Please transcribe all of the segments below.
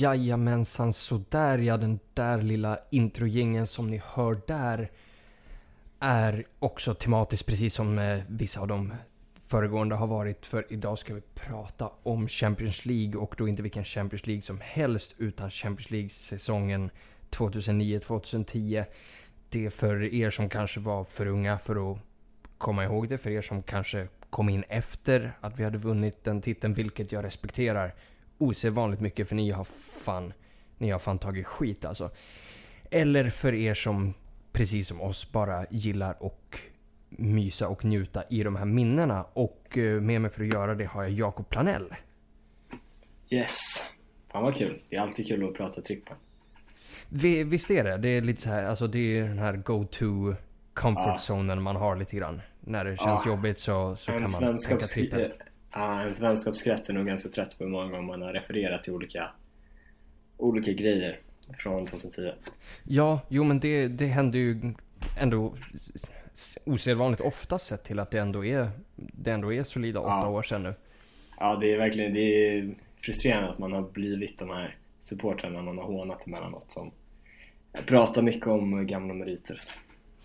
Jajamensan sådär ja, den där lilla introgängen som ni hör där är också tematiskt precis som eh, vissa av de föregående har varit. För idag ska vi prata om Champions League och då inte vilken Champions League som helst utan Champions League-säsongen 2009-2010. Det är för er som kanske var för unga för att komma ihåg det, för er som kanske kom in efter att vi hade vunnit den titeln, vilket jag respekterar osedvanligt mycket för ni har fan, ni har fan tagit skit alltså. Eller för er som precis som oss bara gillar och mysa och njuta i de här minnena. Och eh, med mig för att göra det har jag Jakob Planell. Yes! Fan vad kul. Det är alltid kul att prata trippel. Vi, visst är det? Det är lite så här, alltså det är den här go-to comfort ja. zonen man har lite grann. När det känns ja. jobbigt så, så kan man tänka trippel. Ja, ens vänskapskrets är nog ganska trött på hur många gånger man har refererat till olika, olika grejer från 2010. Ja, jo men det, det händer ju ändå osedvanligt ofta sett till att det ändå är, det ändå är solida åtta ja. år sedan nu. Ja, det är verkligen det är frustrerande att man har blivit de här supportrarna man har hånat emellanåt som pratar mycket om gamla meriter.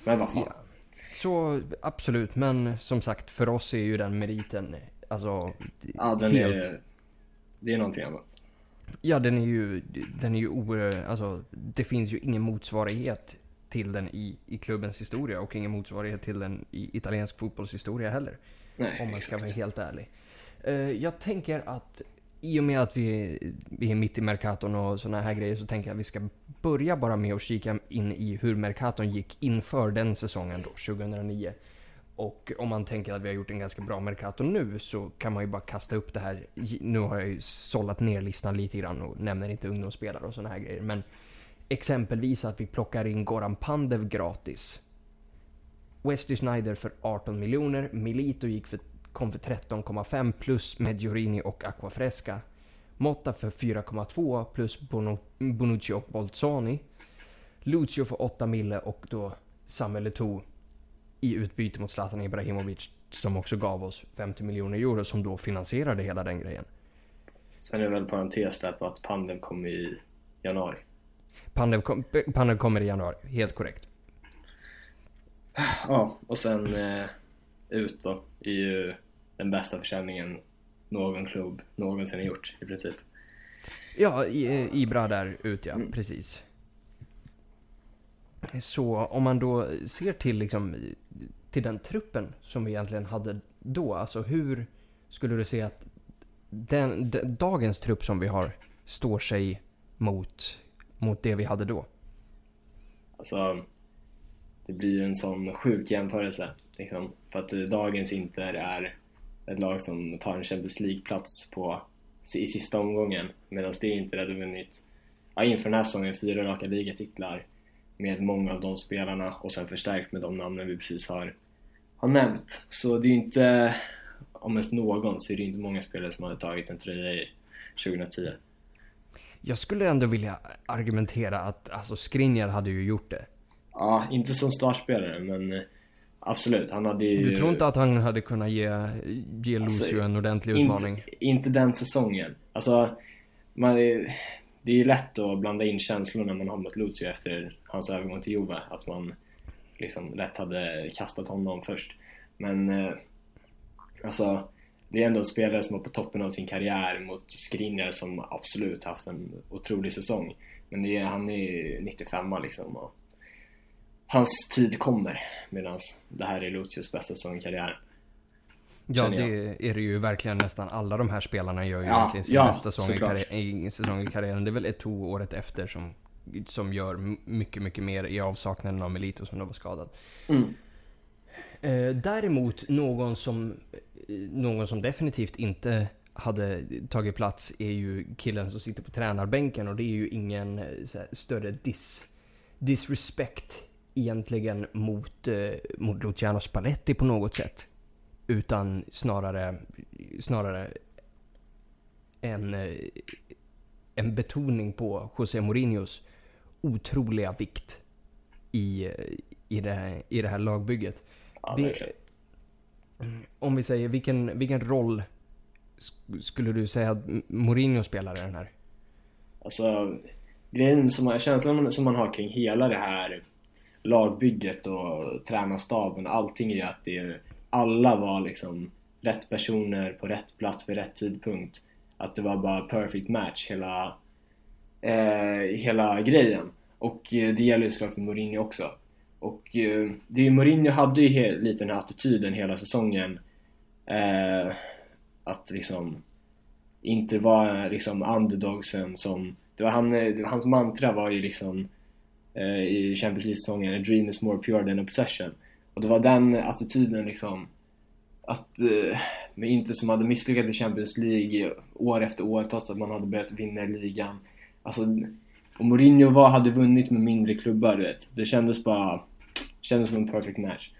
Men vad fan. Ja. Så absolut, men som sagt för oss är ju den meriten Alltså, ja, den helt... är, det är någonting annat. Ja, den är ju, den är ju o, alltså, det finns ju ingen motsvarighet till den i, i klubbens historia och ingen motsvarighet till den i italiensk fotbollshistoria heller. Nej, om man ska vara helt ärlig. Uh, jag tänker att i och med att vi, vi är mitt i Mercaton och sådana här grejer så tänker jag att vi ska börja bara med att kika in i hur Mercaton gick inför den säsongen då, 2009. Och om man tänker att vi har gjort en ganska bra Mercato nu så kan man ju bara kasta upp det här. Nu har jag ju sållat ner listan lite grann och nämner inte ungdomsspelare och sådana här grejer. Men exempelvis att vi plockar in Goran Pandev gratis. Westy Snyder för 18 miljoner. Milito gick för, kom för 13,5 plus Medjorini och Aquafresca. Motta för 4,2 plus Bonucci och Bolzoni. Lucio för 8 mille och då Samuel Eto'o i utbyte mot Zlatan Ibrahimovic som också gav oss 50 miljoner euro som då finansierade hela den grejen. Sen är det väl parentes där på att Pandev kommer i januari. Pandev, kom, Pandev kommer i januari, helt korrekt. Ja, och sen eh, ut då är ju den bästa försäljningen någon klubb någonsin har gjort i princip. Ja, Ibra där ut ja, mm. precis. Så om man då ser till, liksom, till den truppen som vi egentligen hade då. Alltså hur skulle du säga att den, den, dagens trupp som vi har står sig mot, mot det vi hade då? Alltså, det blir ju en sån sjuk jämförelse. Liksom, för att eh, dagens Inter är ett lag som tar en Champions League-plats på, i sista omgången. Medan det Inter hade vunnit, ja, inför den här säsongen, fyra raka ligatitlar med många av de spelarna och sen förstärkt med de namnen vi precis har, har nämnt. Så det är inte, om ens någon, så är det inte många spelare som hade tagit en tröja i 2010. Jag skulle ändå vilja argumentera att alltså Skriniar hade ju gjort det. Ja, inte som startspelare men eh, absolut. Han hade ju... Du tror inte att han hade kunnat ge, ge Lucio alltså, en ordentlig utmaning? Inte, inte den säsongen. Alltså, man, det är ju lätt att blanda in känslor när man har mött Lucio efter hans övergång till Juve. Att man liksom lätt hade kastat honom först. Men eh, alltså, det är ändå en spelare som var på toppen av sin karriär mot Skriniar som absolut haft en otrolig säsong. Men är, han är ju 95 liksom och hans tid kommer medan det här är Lucios bästa säsong i karriären. Ja, det är det ju verkligen. Nästan alla de här spelarna gör ju ja, verkligen sin ja, bästa säsong i, säsong i karriären. Det är väl ett två året efter som, som gör mycket, mycket mer i avsaknaden av Melito som då var skadad. Mm. Eh, däremot någon som, någon som definitivt inte hade tagit plats är ju killen som sitter på tränarbänken och det är ju ingen eh, här, större dis, disrespect egentligen mot, eh, mot Luciano Spalletti på något sätt. Utan snarare, snarare en, eh, en betoning på José Mourinhos otroliga vikt i, i, det, här, i det här lagbygget. Ja, vi, om vi säger, vilken, vilken roll skulle du säga att Mourinho spelar i den här? Alltså, grejen som, känslan som man har kring hela det här lagbygget och tränarstaben, allting är ju att det alla var liksom rätt personer på rätt plats vid rätt tidpunkt. Att det var bara perfect match hela, eh, hela grejen. Och eh, det gäller ju såklart för Mourinho också. Och eh, det, Mourinho hade ju lite den här attityden hela säsongen. Eh, att liksom inte vara liksom underdogsen som... Det var han, eh, hans mantra var ju liksom eh, i Champions League-säsongen A dream is more pure than obsession. Och det var den attityden liksom att eh, inte som hade misslyckats i Champions League år efter år trots att man hade börjat vinna ligan. Alltså, och Mourinho var, hade vunnit med mindre klubbar, du vet. Det kändes bara... kändes som en perfect match.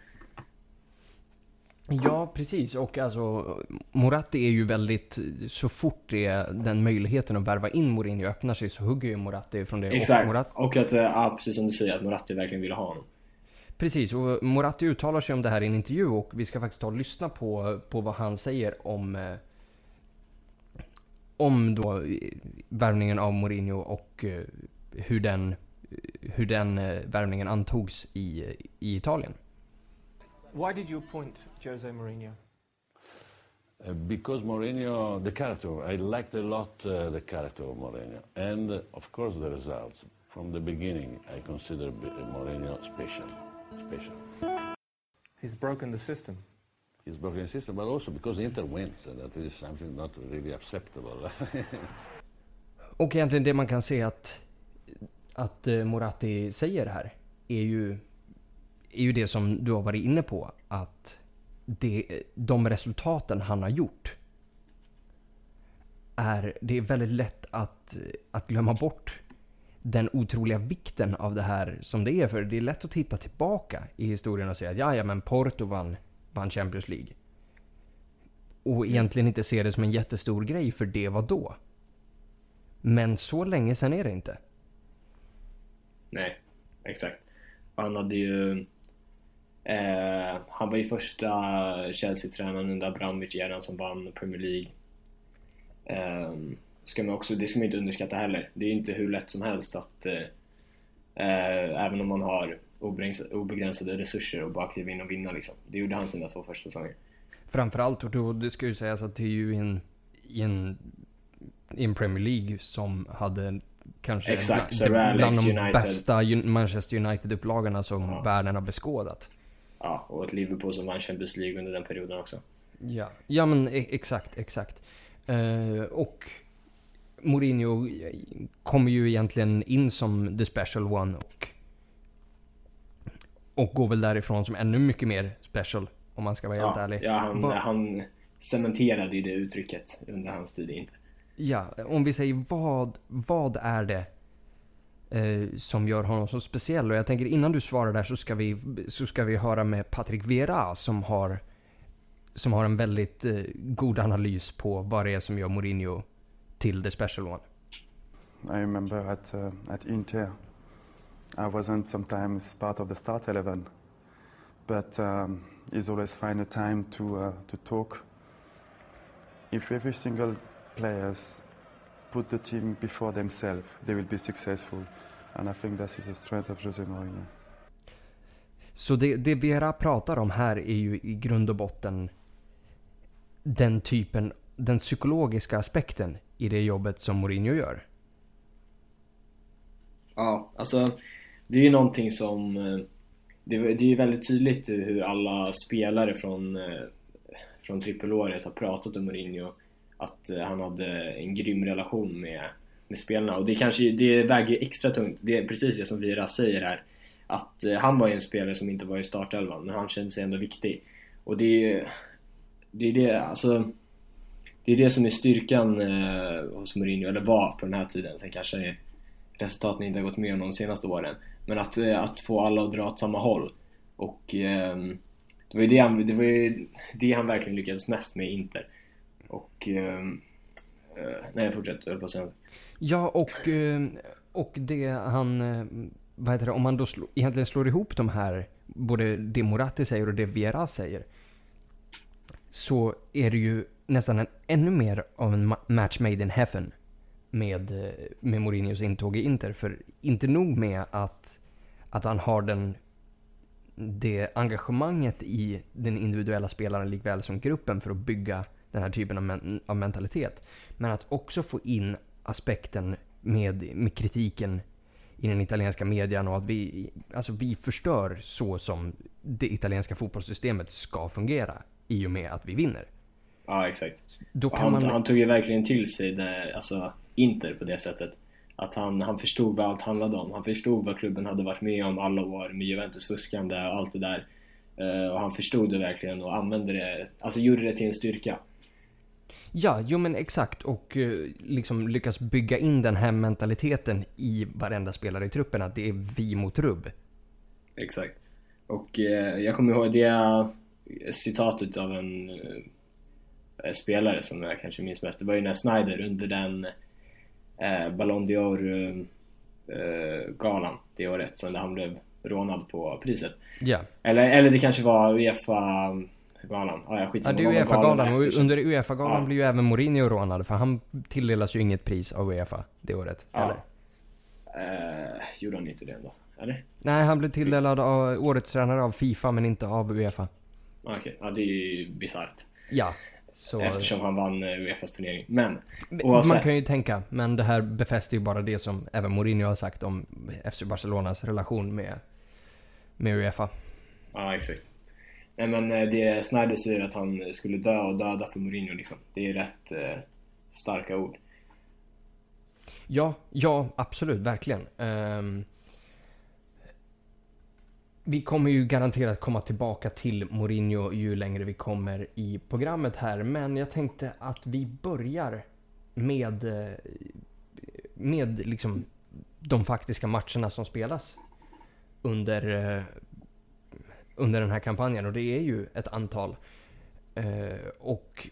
Ja, precis. Och alltså, Moratti är ju väldigt, så fort det är den möjligheten att värva in Mourinho öppnar sig så hugger ju Moratti från det. Exakt. Och, Moratti... och att, ja, precis som du säger, att Moratti verkligen ville ha honom. Precis, och Moratti uttalar sig om det här i en intervju och vi ska faktiskt ta och lyssna på, på vad han säger om eh, om då värvningen av Mourinho och eh, hur den, hur den eh, värvningen antogs i, i Italien. Why did you appoint Jose Mourinho? Uh, because Mourinho, the character, I liked a lot uh, the character of Mourinho, and uh, of course the results. From the beginning, I consider Mourinho special special. He's broken the system. He's broken the system, but also because Inter wins, and that is something not really acceptable. Och egentligen det man kan se att, att eh, Moratti säger här är ju, är ju det som du har varit inne på. Att det, de resultaten han har gjort är, det är väldigt lätt att, att glömma bort den otroliga vikten av det här som det är. För det är lätt att titta tillbaka i historien och säga att ja, ja men Porto vann, vann Champions League. Och egentligen inte se det som en jättestor grej för det var då. Men så länge sen är det inte. Nej, exakt. Han hade ju... Eh, han var ju första Chelsea-tränaren under Abramovic-eran som vann Premier League. Eh, ska man också, det ska man inte underskatta heller. Det är inte hur lätt som helst att eh, eh även om man har obegränsade resurser och bara kliva in och vinna liksom. Det gjorde han sina två första säsonger. Framförallt, och då, det ska ju sägas att det är ju en, en, en Premier League som hade kanske Exakt, bland, bland de United. bästa Manchester United-upplagorna som ja. världen har beskådat. Ja, och ett Liverpool som vann Champions League under den perioden också. Ja, ja men e- exakt, exakt. Uh, och Mourinho kommer ju egentligen in som the special one och, och går väl därifrån som ännu mycket mer special om man ska vara ja, helt ärlig. Ja, han, Va han cementerade ju det uttrycket under hans tid in. Ja, om vi säger vad, vad är det eh, som gör honom så speciell? Och jag tänker innan du svarar där så ska vi, så ska vi höra med Patrik Vera som har, som har en väldigt eh, god analys på vad det är som gör Mourinho till the special one? I remember at, uh, at Inter, I wasn't sometimes part of the start 11, but um, he's always find a time to, uh, to talk. If every single players put the team before themselves, they will be successful. And I think that is the strength of Jose Mourinho. Så det, det Vera pratar om här är ju i grund och botten den typen, den psykologiska aspekten i det jobbet som Mourinho gör. Ja, alltså det är ju någonting som eh, det, är ju väldigt tydligt hur alla spelare från, eh, från trippelåret har pratat om Mourinho att eh, han hade en grym relation med, med spelarna och det kanske det väger extra tungt. Det är precis det som Vira säger här att han var ju en spelare som inte var i startelvan men han kände sig ändå viktig och det är ju, det är det, alltså det är det som är styrkan eh, hos Mourinho, eller var på den här tiden. Sen kanske resultaten inte har gått med honom de senaste åren. Men att, eh, att få alla att dra åt samma håll. Och eh, det var ju det han, det var ju det han verkligen lyckades mest med Inter. Och... Ehm, eh, nej, jag jag på att säga Ja, och, ehm, och det han... Eh, vad heter det? Om man då slå, egentligen slår ihop de här, både det Moratti säger och det Vera säger. Så är det ju nästan en, ännu mer av en match made in heaven. med, eh, med Mourinhos intåg i Inter. För inte nog med att, att han har den, det engagemanget i den individuella spelaren likväl som gruppen för att bygga den här typen av, men, av mentalitet. Men att också få in aspekten med, med kritiken i den italienska median och att vi, alltså vi förstör så som det italienska fotbollssystemet ska fungera i och med att vi vinner. Ja, exakt. Han, man... han, tog ju verkligen till sig det, alltså Inter på det sättet. Att han, han förstod vad allt handlade om. Han förstod vad klubben hade varit med om alla år med Juventus fuskande och allt det där. Uh, och han förstod det verkligen och använde det, alltså gjorde det till en styrka. Ja, jo men exakt. Och uh, liksom lyckas bygga in den här mentaliteten i varenda spelare i truppen. Att det är vi mot rubb. Exakt. Och uh, jag kommer ihåg det citatet av en Eh, spelare som jag kanske minns mest. Det var ju när Snyder under den eh, Ballon d'Or eh, galan det året som han blev rånad på priset. Ja. Eller, eller det kanske var Uefa-galan. Ah, ja, ja, det är Uefa-galan och under Uefa-galan ja. blir ju även Mourinho rånad för han tilldelas ju inget pris av Uefa det året. Ja. Eller? Eh, gjorde han inte det ändå? Eller? Nej, han blev tilldelad av årets tränare av Fifa men inte av Uefa. Okej, okay. ja det är ju bisarrt. Ja, så... Eftersom han vann eh, Uefas turnering. Men oavsett. Man kan ju tänka, men det här befäster ju bara det som även Mourinho har sagt om FC Barcelonas relation med, med Uefa. Ja, exakt. Nej men eh, det Snyder säger att han skulle dö och döda för Mourinho liksom. Det är rätt eh, starka ord. Ja, ja absolut, verkligen. Um, vi kommer ju garanterat komma tillbaka till Mourinho ju längre vi kommer i programmet här. Men jag tänkte att vi börjar med, eh, med liksom de faktiska matcherna som spelas under, eh, under den här kampanjen. Och det är ju ett antal. Eh, och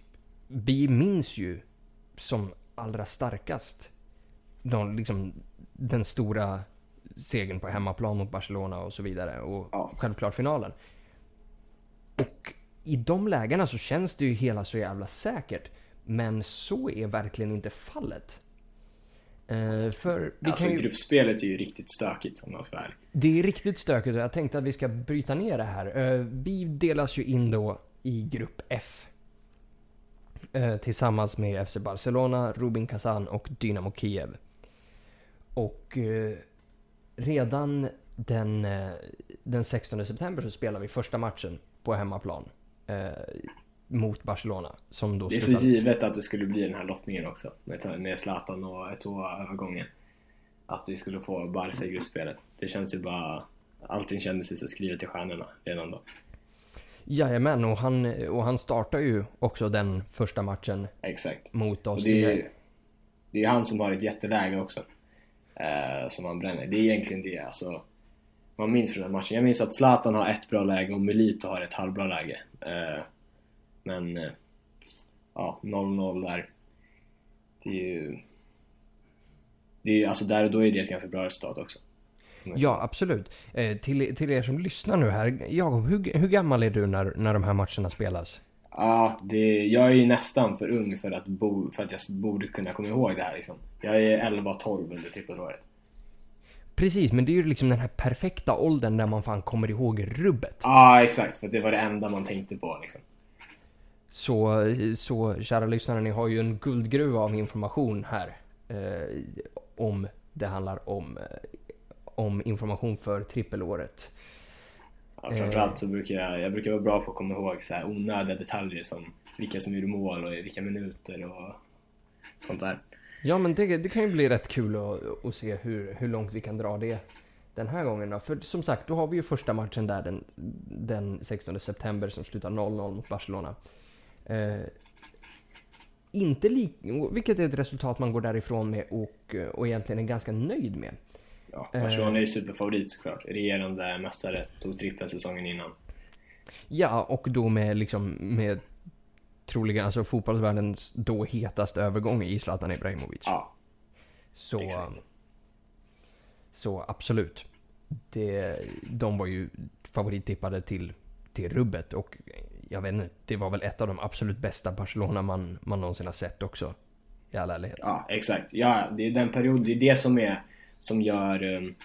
vi minns ju som allra starkast de, liksom, den stora segern på hemmaplan mot Barcelona och så vidare. Och ja. självklart finalen. Och i de lägena så känns det ju hela så jävla säkert. Men så är verkligen inte fallet. Uh, för vi alltså kan ju... gruppspelet är ju riktigt stökigt om man ska vara ärlig. Det är riktigt stökigt och jag tänkte att vi ska bryta ner det här. Uh, vi delas ju in då i grupp F. Uh, tillsammans med FC Barcelona, Rubin Kazan och Dynamo Kiev. Och redan den, eh, den 16 september så spelar vi första matchen på hemmaplan. Eh, mot Barcelona. Som då det är så givet att det skulle bli den här lottningen också. Med, med Zlatan och Eto'o-övergången. Att vi skulle få Barca i gruppspelet. Det känns ju bara... Allting kändes ju så skrivet i stjärnorna redan då. Jajamän, och han, och han startar ju också den första matchen Exakt. mot oss. Och det är ju det är han som har ett jätteläge också eh, som han bränner. Det är egentligen det alltså. Man minns från den matchen. Jag minns att Zlatan har ett bra läge och Melito har ett halvbra läge. Eh, men eh, ja, 0-0 där. Det är ju... Det är, alltså där och då är det ett ganska bra resultat också. Mm. Ja, absolut. Eh, till, till er som lyssnar nu här. Jakob, hur, hur gammal är du när, när de här matcherna spelas? Ja, det, jag är ju nästan för ung för att, bo, för att jag borde kunna komma ihåg det här liksom. Jag är 11-12 under trippelåret. Precis, men det är ju liksom den här perfekta åldern där man fan kommer ihåg rubbet. Ja, exakt. För det var det enda man tänkte på liksom. Så, så kära lyssnare, ni har ju en guldgruva av information här. Eh, om det handlar om, eh, om information för trippelåret. Ja, framförallt så brukar jag, jag brukar vara bra på att komma ihåg så här onödiga detaljer som vilka som gjorde mål och i vilka minuter och sånt där. Ja men det, det kan ju bli rätt kul att, att se hur, hur långt vi kan dra det den här gången då. För som sagt, då har vi ju första matchen där den, den 16 september som slutar 0-0 mot Barcelona. Eh, inte lik, vilket är ett resultat man går därifrån med och, och egentligen är ganska nöjd med. Ja, Barcelona är ju superfavorit såklart. Regerande mästare, tog trippeln säsongen innan. Ja, och då med liksom med troligen alltså fotbollsvärldens då hetaste övergång i Zlatan Ibrahimovic. Ja. Så, så absolut. Det, de var ju favorittippade till, till rubbet och jag vet inte, det var väl ett av de absolut bästa Barcelona man, man någonsin har sett också. i all ärlighet. Ja, exakt. Ja, det är den period, det är det som är som gör um,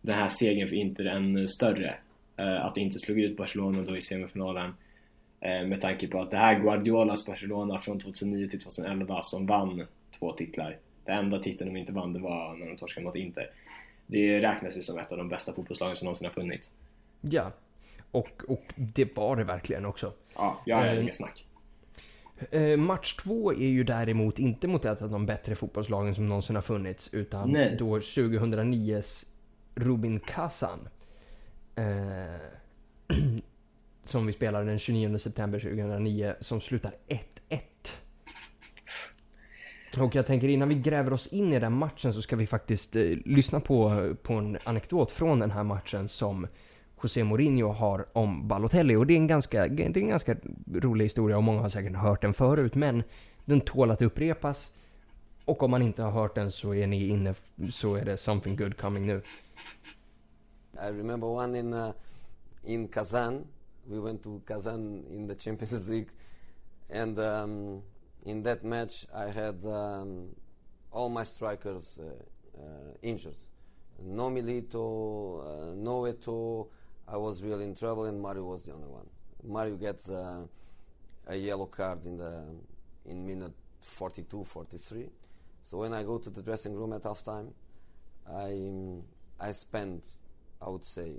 den här segern för Inter än större. Uh, att inte slog ut Barcelona då i semifinalen. Uh, med tanke på att det här Guardiolas Barcelona från 2009 till 2011 som vann två titlar. Den enda titeln de inte vann det var när de torskade mot Inter. Det räknas ju som ett av de bästa fotbollslagen som någonsin har funnits. Ja, och, och det var det verkligen också. Ja, jag har inget snack. Uh, match två är ju däremot inte mot ett av de bättre fotbollslagen som någonsin har funnits. Utan Nej. då 2009s Rubin Kazan. Uh, som vi spelade den 29 september 2009. Som slutar 1-1. Och jag tänker innan vi gräver oss in i den matchen så ska vi faktiskt eh, lyssna på, på en anekdot från den här matchen som José Mourinho har om Balotelli. Och det är, en ganska, det är en ganska rolig historia och många har säkert hört den förut. Men den tål att upprepas. Och om man inte har hört den så är ni inne, så är det something good coming nu. I remember one in, uh, in Kazan. We went to Kazan in the Champions League. And um, in that match I had um, all my strikers uh, uh, injured. No Milito, uh, no Eto'o, I was really in trouble, and Mario was the only one. Mario gets uh, a yellow card in the in minute 42, 43. So when I go to the dressing room at halftime, I I spend, I would say,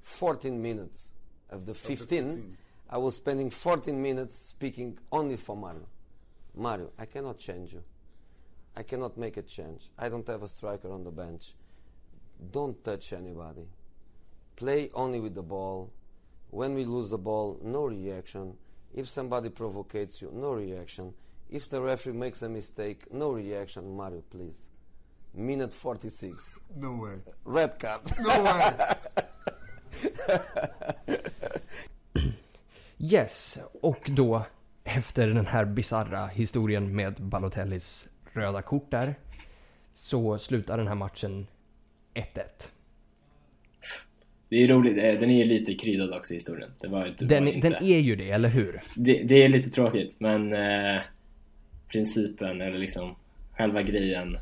14 minutes of the 15, of the 15. I was spending 14 minutes speaking only for Mario. Mario, I cannot change you. I cannot make a change. I don't have a striker on the bench. Don't touch anybody. Play only with the ball. When we lose the ball, no reaction. If somebody provocates you, no reaction. If the referee makes a mistake, no reaction. Mario, please. Minute 46. No way. Red card. No way. yes, och då efter den här bizarra historien med Balotellis röda kort där så slutar den här matchen 1-1. Det är roligt, eh, den är lite kryddad också i historien. Det var inte den, inte. den är ju det, eller hur? Det, det är lite tråkigt, men eh, principen, eller liksom själva grejen.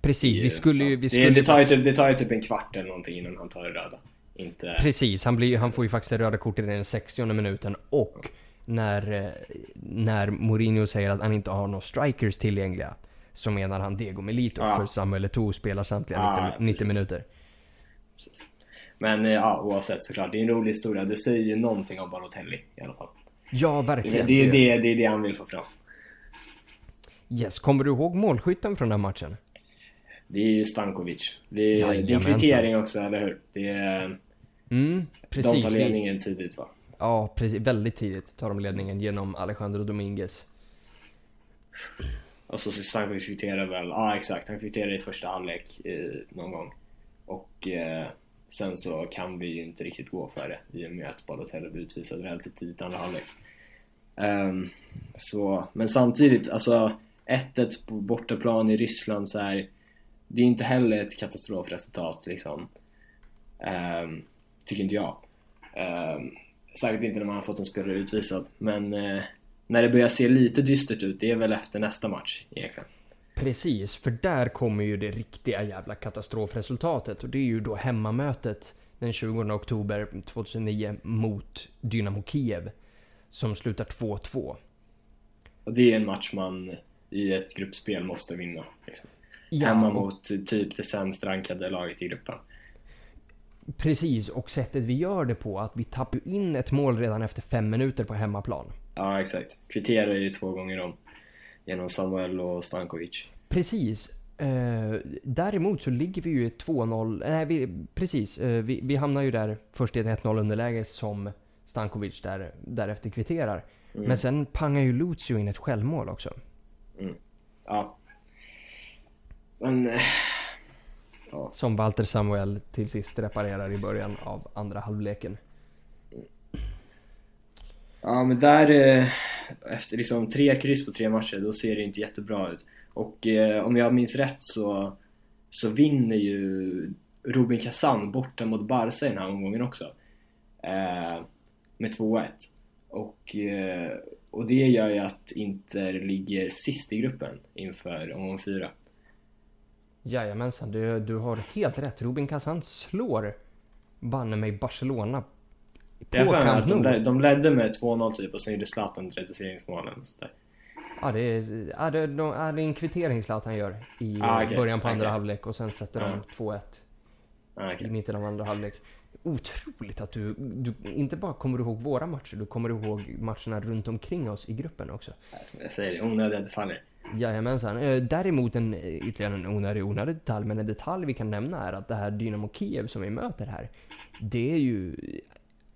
Precis, vi skulle ju... Vi skulle det, det, tar ju typ, det tar ju typ en kvart eller någonting innan han tar det röda. Inte... Precis, han, blir, han får ju faktiskt det röda kortet i den 60 minuten och när, eh, när Mourinho säger att han inte har några strikers tillgängliga så menar han Diego Milito ja. för Samuel Eto'o spelar samtliga ja, 90, 90 minuter. Precis. Men eh, ja, oavsett såklart, det är en rolig historia. Det säger ju någonting om Balotelli i alla fall. Ja, verkligen. Det, är det, det, är det han vill få fram. Yes, kommer du ihåg målskytten från den matchen? Det är ju Stankovic. Det är, det är en kvittering också, eller hur? Det är... Mm, precis. De tar ledningen tidigt va? Ja, precis. Väldigt tidigt tar de ledningen genom Alejandro Dominguez. Och så Stankovic kvitterar väl, ja exakt, han kvitterar i första halvlek eh, någon gång. Och eh, sen så kan vi ju inte riktigt gå för det i och med att Balotelli blir utvisad relativt tidigt i andra halvlek. Um, så, men samtidigt, alltså 1-1 på bortaplan i Ryssland så här, det är inte heller ett katastrofresultat liksom. Um, tycker inte jag. Ehm, um, Särskilt inte när man har fått en spelare utvisad. Men uh, när det börjar se lite dystert ut, det är väl efter nästa match egentligen. Precis, för där kommer ju det riktiga jävla katastrofresultatet och det är ju då hemmamötet den 20 oktober 2009 mot Dynamo Kiev som slutar 2-2. Och det är en match man i ett gruppspel måste vinna. Liksom. Ja, Hemma mot typ det sämst rankade laget i gruppen. Precis, och sättet vi gör det på, att vi tappar in ett mål redan efter fem minuter på hemmaplan. Ja, exakt. Kvitterar ju två gånger om. Genom Samuel och Stankovic. Precis. Eh, däremot så ligger vi ju i 2-0. Nej, vi, precis. Eh, vi, vi hamnar ju där först i ett 1-0 underläge som Stankovic där, därefter kvitterar. Mm. Men sen pangar ju Lucio in ett självmål också. Mm. Ja. Men eh, Ja. Som Walter Samuel till sist reparerar i början av andra halvleken. Ja men där, eh, efter liksom tre kryss på tre matcher, då ser det inte jättebra ut. Och eh, om jag minns rätt så, så vinner ju Rubin Kazan borta mot Barca i den här omgången också. Eh, med 2-1. Och eh, och det gör ju att Inter ligger sist i gruppen inför omgång fyra. Jajamensan, du, du har helt rätt. Rubin Kazan slår banne mig Barcelona på Jag Camp Nou. De, de ledde med 2-0 typ och sen gjorde Zlatan ett reduceringsmål Ja det är, ja, det, de, ja, det är en kvittering Zlatan gör i ah, okay. början på andra okay. halvlek och sen sätter de 2-1 ah, okay. i mitten av andra halvlek. Otroligt att du, du inte bara kommer ihåg våra matcher, du kommer ihåg matcherna runt omkring oss i gruppen också. Jag säger det, onödiga detaljer. Jajamensan. Eh, däremot en ytterligare en onödig, onödig detalj, men en detalj vi kan nämna är att det här Dynamo Kiev som vi möter här, det är ju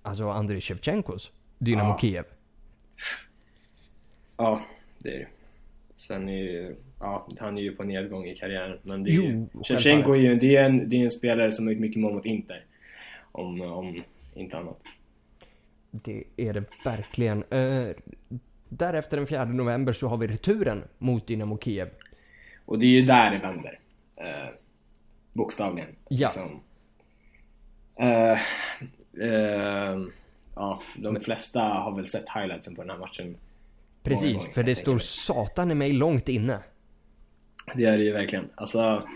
alltså Andrei Shevchenkos Dynamo ja. Kiev. Ja, det det. Sen är ju, ja, han är ju på nedgång i karriären. Men det är ju, Shevchenko är ju det är en, det är en spelare som har gjort mycket mål mot Inter. Om, om inte annat. Det är det verkligen. Uh, därefter den 4 november så har vi returen mot Dynamo Kiev. Och det är ju där det vänder. Uh, bokstavligen. Ja. Liksom. Uh, ja, de flesta har väl sett highlightsen på den här matchen. Precis, gånger, för det står satan i mig långt inne. Det är det ju verkligen. Alltså,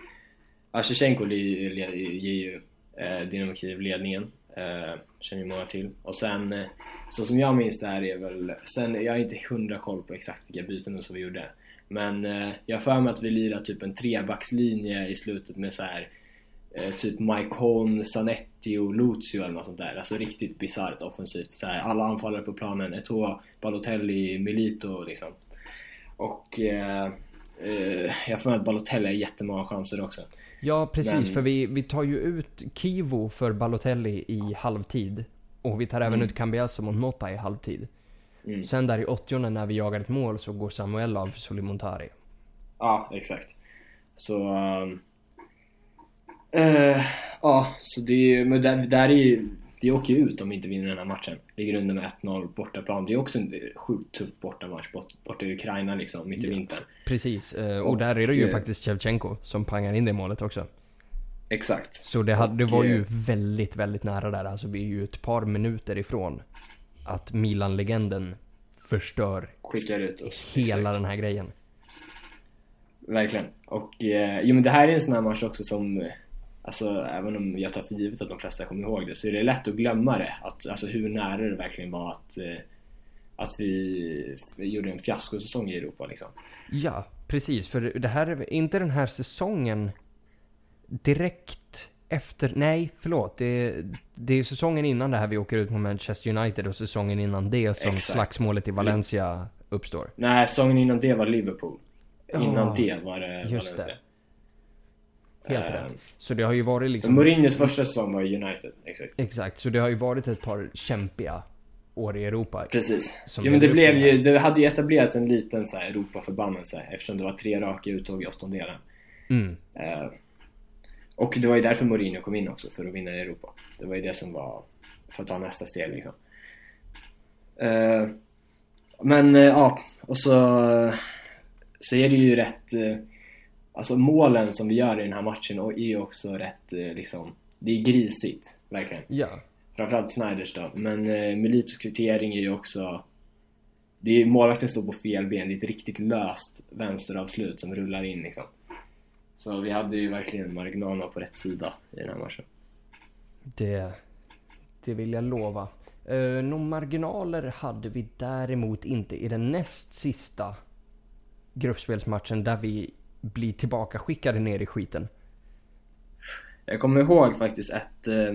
Ashchenko ger ju eh, Dynamo Kiev ledningen. Eh, känner ju många till. Och sen, eh, så som jag minns det här är väl, sen, jag har inte hundra koll på exakt vilka byten som vi gjorde. Men eh, jag har för mig att vi lirade typ en trebackslinje i slutet med så här eh, typ Holm, Zanetti och Lucio eller något sånt där. Alltså riktigt bisarrt offensivt. Så här, alla anfallare på planen, Eto'o, Balotelli, Milito liksom. Och eh, eh, jag för mig att Balotelli har jättemånga chanser också. Ja, precis. Men... För vi, vi tar ju ut Kivo för Balotelli i halvtid. Och vi tar även mm. ut Cambiasso mot Motta i halvtid. Mm. Sen där i 80 när vi jagar ett mål så går Samuel av för Solimontari. Ja, exakt. Så... Um, uh, ja, så det Men där, där är ju... Vi åker ju ut om vi inte vinner den här matchen. Ligger under med 1-0 bortaplan. Det är också en sjukt tuff bortamatch bort, borta i Ukraina liksom, mitt i vintern. Precis, eh, och, och där är det ju faktiskt Shevchenko som pangar in det målet också. Exakt. Så det, hade, det var ju väldigt, väldigt nära där. Alltså vi är ju ett par minuter ifrån att Milan-legenden förstör Skickar ut oss. hela Exakt. den här grejen. Verkligen. Och eh, jo men det här är en sån här match också som Alltså även om jag tar för givet att de flesta kommer ihåg det så är det lätt att glömma det. Att, alltså hur nära det verkligen var att, eh, att vi, gjorde en fiaskosäsong i Europa liksom. Ja, precis. För det här är inte den här säsongen direkt efter, nej förlåt. Det, det är säsongen innan det här vi åker ut mot Manchester United och säsongen innan det som Exakt. slagsmålet i Valencia uppstår. Nej, säsongen innan det var Liverpool. Innan oh, det var det Just Valencia. Det. Helt uh, rätt. Så det har ju varit liksom... Mourinhos första säsong var United, exakt. Exakt, så det har ju varit ett par kämpiga år i Europa. Precis. Jo men det blev ju, det hade ju etablerats en liten så här Europaförbannelse eftersom det var tre raka uttåg i åttondelen. Mm. Uh, och det var ju därför Mourinho kom in också, för att vinna i Europa. Det var ju det som var, för att ta nästa steg liksom. Uh, men ja, och så, så är det ju rätt Alltså målen som vi gör i den här matchen är ju också rätt eh, liksom Det är grisigt, verkligen. Ja. Framförallt Snyders då. Men eh, Militos kvittering är ju också det är, målvakten står på fel ben, det är ett riktigt löst vänsteravslut som rullar in liksom. Så vi hade ju verkligen marginalerna på rätt sida i den här matchen. Det, det vill jag lova. Uh, Några marginaler hade vi däremot inte i den näst sista gruppspelsmatchen där vi bli tillbaka skickade ner i skiten. Jag kommer ihåg faktiskt ett eh,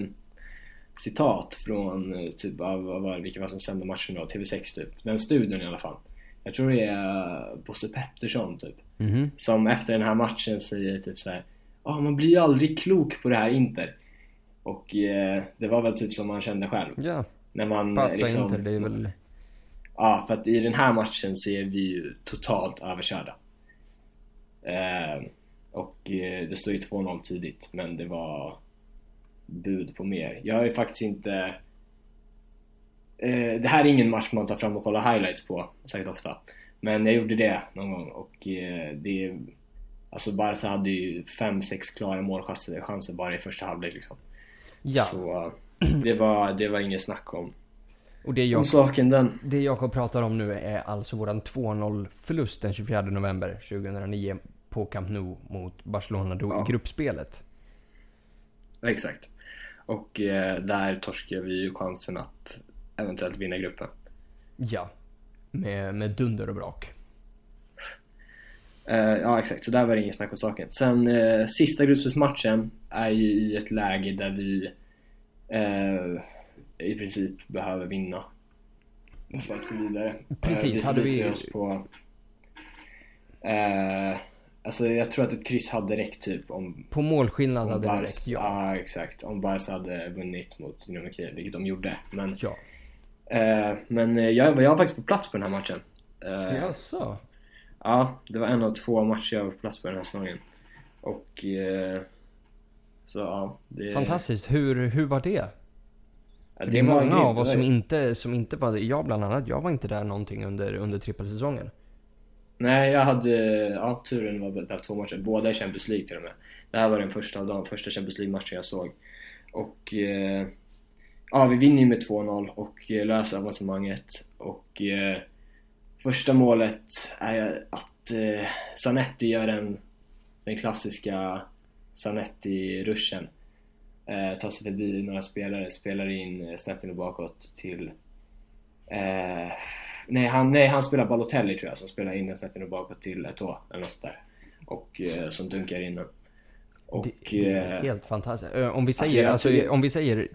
citat från eh, typ av, vad vilka var som sände matchen då, TV6 typ. Den studion i alla fall. Jag tror det är eh, Bosse Pettersson typ. Mm -hmm. Som efter den här matchen säger typ så här. Ja, oh, man blir ju aldrig klok på det här Inter. Och eh, det var väl typ som man kände själv. Ja. När man Patsa liksom, Inter, det är väl... Ja, för att i den här matchen så är vi ju totalt överkörda. Eh, och eh, det står ju 2-0 tidigt men det var bud på mer. Jag ju faktiskt inte eh, Det här är ingen match man tar fram och kollar highlights på särskilt ofta. Men jag gjorde det någon gång och det Alltså Barca hade ju 5-6 klara målchanser bara i första halvlek liksom. Ja. Så det var, det var inget snack om. Och det jag, om saken den. Det Jakob pratar om nu är alltså våran 2-0 förlust den 24 november 2009 på Camp Nou mot Barcelona då ja. i gruppspelet. Exakt. Och eh, där torskade vi ju chansen att eventuellt vinna gruppen. Ja. Med, med dunder och brak. Uh, ja exakt, så där var det ingen snack om saken. Sen uh, sista gruppspelsmatchen är ju i ett läge där vi uh, i princip behöver vinna för att gå vidare. Precis, hade vi... Oss på, alltså jag tror att ett kryss hade räckt typ om... På målskillnad hade Bars, det räckt, ja. Ja exakt, om Barca hade vunnit mot Dynamo Kiev, vilket de gjorde. Men, ja. men jag, jag var faktiskt på plats på den här matchen. Jaså? Ja, det var en av två matcher jag var på plats på den här säsongen. Och... Eh, så ja, det... Fantastiskt. Hur, hur var det? Ja, det, det är många av oss som inte, som inte var Jag bland annat, jag var inte där någonting under, under trippelsäsongen. Nej, jag hade ja, turen var där två matcher, båda i Champions League till och med. Det här var den första av de första Champions League-matchen jag såg. Och eh, ja, vi vinner ju med 2-0 och eh, löser avancemanget. Och eh, Första målet är att eh, Zanetti gör den, den klassiska Zanetti-ruschen. Eh, tar sig förbi några spelare, spelar in snett in och bakåt till... Eh, Eh, nej, han, nej, han spelar Balotelli tror jag som spelar in den snett och bakåt till Eto'o eller något sånt där. Och eh, som dunkar in den. Och, det, det är eh, helt fantastiskt. Om vi alltså, säger, alltså, alltså, om vi säger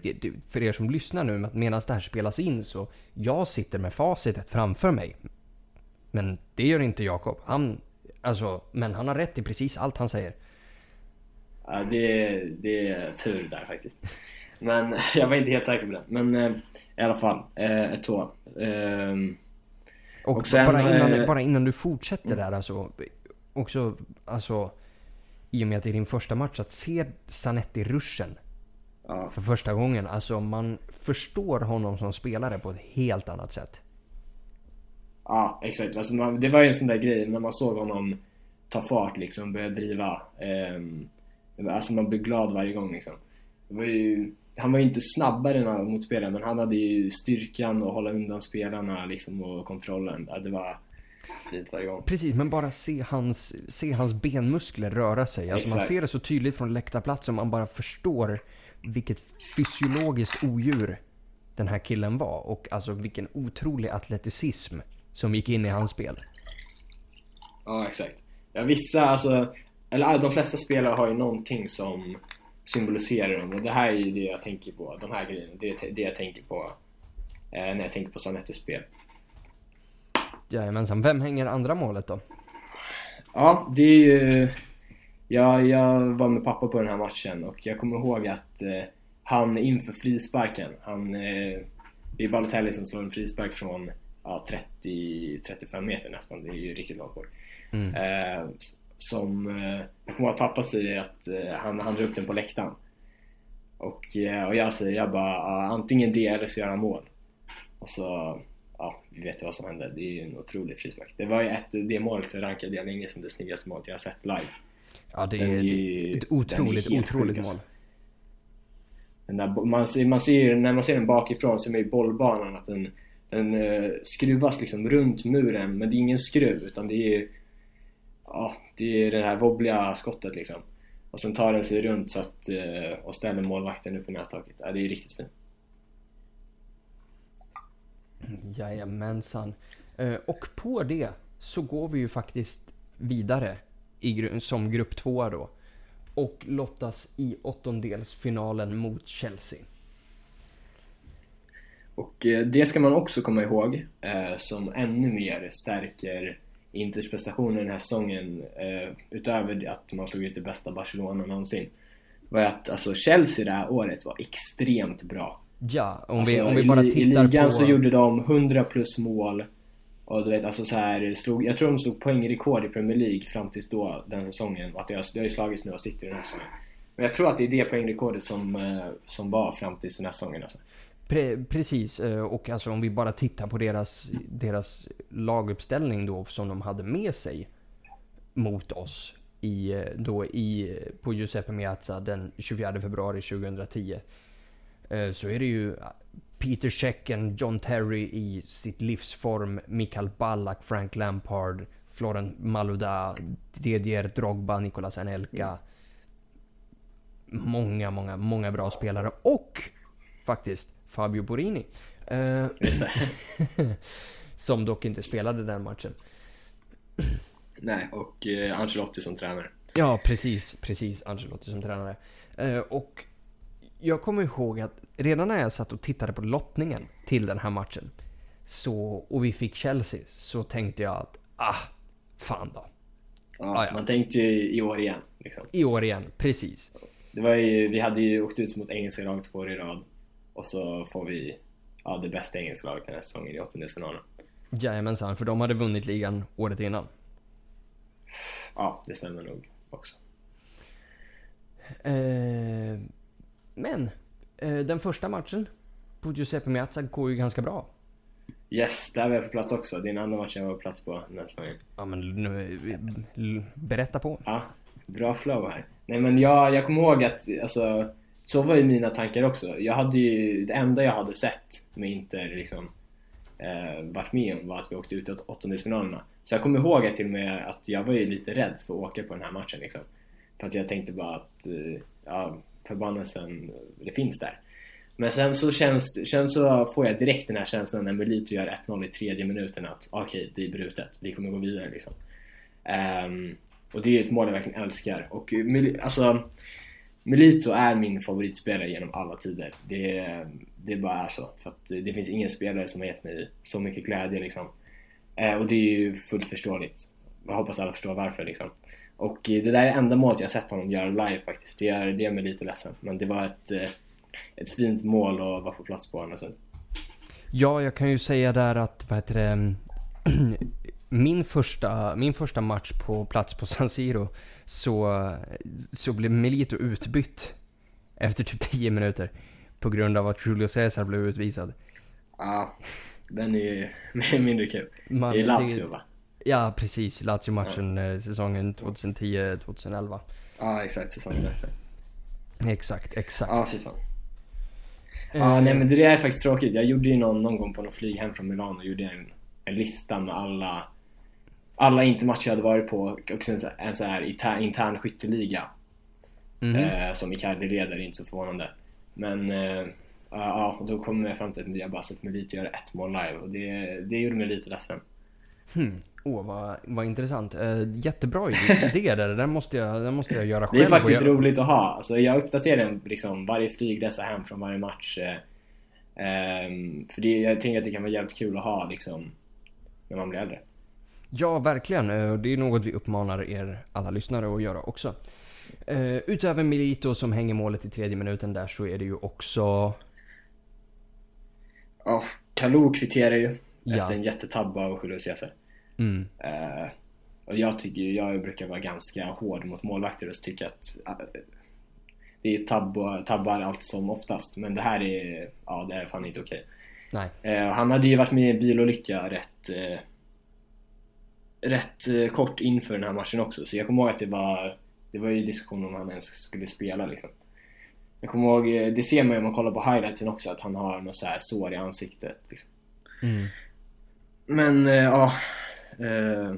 för er som lyssnar nu medan det här spelas in så jag sitter med facitet framför mig. Men det gör inte Jakob. Han, alltså, men han har rätt i precis allt han säger. Ja, det, det är tur där faktiskt. Men jag var inte helt säker på det. Men eh, i alla fall, eh, ett tå. Eh, och, och sen, bara, innan, eh, bara innan du fortsätter där alltså. Också, alltså. I och med att det är din första match, att se Zanetti-ruschen. Ja. För första gången. Alltså man förstår honom som spelare på ett helt annat sätt. Ja, exakt. Alltså man, det var ju en sån där grej när man såg honom ta fart liksom, börja driva. Eh, alltså man blev glad varje gång liksom. Var ju, han var ju inte snabbare än motspelaren men han hade ju styrkan att hålla undan spelarna liksom, och kontrollen. Det var fint varje gång. Precis, men bara se hans, se hans benmuskler röra sig. Alltså man ser det så tydligt från läktarplatsen man bara förstår vilket fysiologiskt odjur den här killen var och alltså vilken otrolig atleticism som gick in i hans spel. Ja, exakt. Ja, vissa, alltså, eller de flesta spelare har ju någonting som symboliserar dem och det här är ju det jag tänker på, de här grejerna, det är det jag tänker på eh, när jag tänker på Sanettes spel. Jajamensan, vem hänger andra målet då? Ja, det är ju... Ja, jag var med pappa på den här matchen och jag kommer ihåg att eh, han inför frisparken, han... Eh, det är Balotelli som slår en frispark från ja, 30-35 meter nästan, det är ju riktigt långt bort. Mm. Eh, som, eh, jag kommer ihåg att pappa säger att eh, han, han drar upp den på läktaren. Och, eh, och jag säger, jag bara, antingen det eller så gör han mål. Och så, ja, vi vet ju vad som hände. Det är ju en otrolig frispark. Det var ju ett, det målet rankade jag länge som det snyggaste målet jag har sett live. Ja, det är, är ett otroligt, otroligt mål. Där, man, ser, man ser, när man ser den bakifrån så är man ju bollbanan att den den eh, skruvas liksom runt muren men det är ingen skruv utan det är ja, det är det här wobbliga skottet liksom. Och sen tar den sig runt så att, eh, och ställer målvakten upp i nättaket. Ja, det är riktigt fint. Jajamensan. Eh, och på det så går vi ju faktiskt vidare i, som grupp tvåa då. Och lottas i åttondelsfinalen mot Chelsea. Och eh, det ska man också komma ihåg som ännu mer stärker Inters prestationer den här säsongen eh, utöver att man slog ut det bästa Barcelona någonsin var att alltså Chelsea det här året var extremt bra. Ja, om vi, alltså, om vi bara tittar på... I ligan på... så gjorde de 100 plus mål och du vet alltså så här, slog, jag tror de slog poängrekord i Premier League fram tills då, den säsongen. Och att det har, det har ju slagits nu och sitter den här säsongen. Men jag tror att det är det poängrekordet som, som var fram tills den här säsongen alltså. Pre precis, eh, och alltså om vi bara tittar på deras, deras laguppställning då som de hade med sig mot oss i, eh, då i, på Giuseppe Meazza den 24 februari 2010. Eh, så är det ju Peter Checken, John Terry i sitt livsform, Mikael Ballack, Frank Lampard, Florent Malouda, Didier Drogba, Nicolas Anelka. Många, många, många bra spelare och faktiskt Fabio Borini. Uh, som dock inte spelade den matchen. Nej, och uh, Ancelotti som tränare. Ja, precis, precis. Ancelotti som tränare. Uh, och jag kommer ihåg att redan när jag satt och tittade på lottningen till den här matchen så, och vi fick Chelsea så tänkte jag att ah, fan då. Ja, ah, ja. Man tänkte ju i år igen. Liksom. I år igen, precis. Det var ju, vi hade ju åkt ut mot engelska lag två år i rad och så får vi ja, det bästa engelska laget den här säsongen i åttondelsfinalen. Jajamensan, för de hade vunnit ligan året innan. Ja, det stämmer nog också. Eh, men, eh, den första matchen på Giuseppe Meazza går ju ganska bra. Yes, där var jag på plats också. Den andra matchen jag var på plats på den här säsongen. Ja men nu, berätta på. Ja, bra flow här. Nej men jag, jag kommer ihåg att, alltså, så var ju mina tankar också. Jag hade ju, det enda jag hade sett med Inter liksom eh, varit med om var att vi åkte ut i åttondelsfinalerna. Så jag kommer ihåg att till och med att jag var ju lite rädd för att åka på den här matchen liksom. För att jag tänkte bara att, eh, ja, förbannelsen, det finns där. Men sen så, känns, sen så får jag direkt den här känslan när Melito gör 1-0 i tredje minuten att okej, okay, det är brutet, vi kommer gå vidare liksom. Um, och det är ju ett mål jag verkligen älskar. Och eh, alltså, Melito är min favoritspelare genom alla tider. Det, det bara är så. För att det finns ingen spelare som har gett mig så mycket glädje liksom. Eh, och det är ju fullt förståeligt. Jag hoppas alla förstår varför liksom. Och det där är enda målet jag sett honom göra live faktiskt. Det gör, det gör mig lite ledsen. Men det var ett, eh, ett fint mål att vara på plats på andra sidan. Ja, jag kan ju säga där att, vad heter det, min första, min första match på plats på San Siro så, så blev Melito utbytt efter typ 10 minuter på grund av att Julio Cesar blev utvisad. Ja, den är ju mindre kul. Man, det är Lazio va? Ja, precis. Lazio-matchen ja. Eh, säsongen 2010-2011. Ja, exakt. Säsongen efter. Exakt, exakt. Ja, fy fan. Uh, nej men det är faktiskt tråkigt. Jag gjorde ju någon, någon gång på någon flyg hem från Milano och gjorde en, en lista med alla alla intermatcher jag hade varit på och sen en så här intern, intern skytteliga. Mm eh, som Icardi leder, inte så förvånande. Men eh, ja, och då kom jag fram till att jag bara sett mig lite göra ett mål live och det, det gjorde mig lite ledsen. Hmm. Åh, oh, vad, vad intressant. Uh, jättebra idé där. Den måste, jag, den måste jag göra själv. Det är faktiskt jag... roligt att ha. Alltså, jag uppdaterar den liksom varje flygresa hem från varje match. Uh, um, för det, jag tänker att det kan vara jävligt kul att ha liksom när man blir äldre. Ja, verkligen. Uh, det är något vi uppmanar er alla lyssnare att göra också. Uh, utöver Milito som hänger målet i tredje minuten där så är det ju också... Ja, Kalou kvitterar ju. Ja. Efter en jättetabba av Julio Cesar. Mm. Uh, och jag tycker jag brukar vara ganska hård mot målvakter och tycka att uh, det är tab tabbar allt som oftast. Men det här är, ja det är fan inte okej. Okay. Uh, han hade ju varit med i en bilolycka rätt rätt kort inför den här matchen också. Så jag kommer ihåg att det var det var ju diskussion om han ens skulle spela liksom. Jag kommer ihåg, det ser man ju om man kollar på highlightsen också, att han har något så här sår i ansiktet. Liksom. Mm. Men ja, Eh,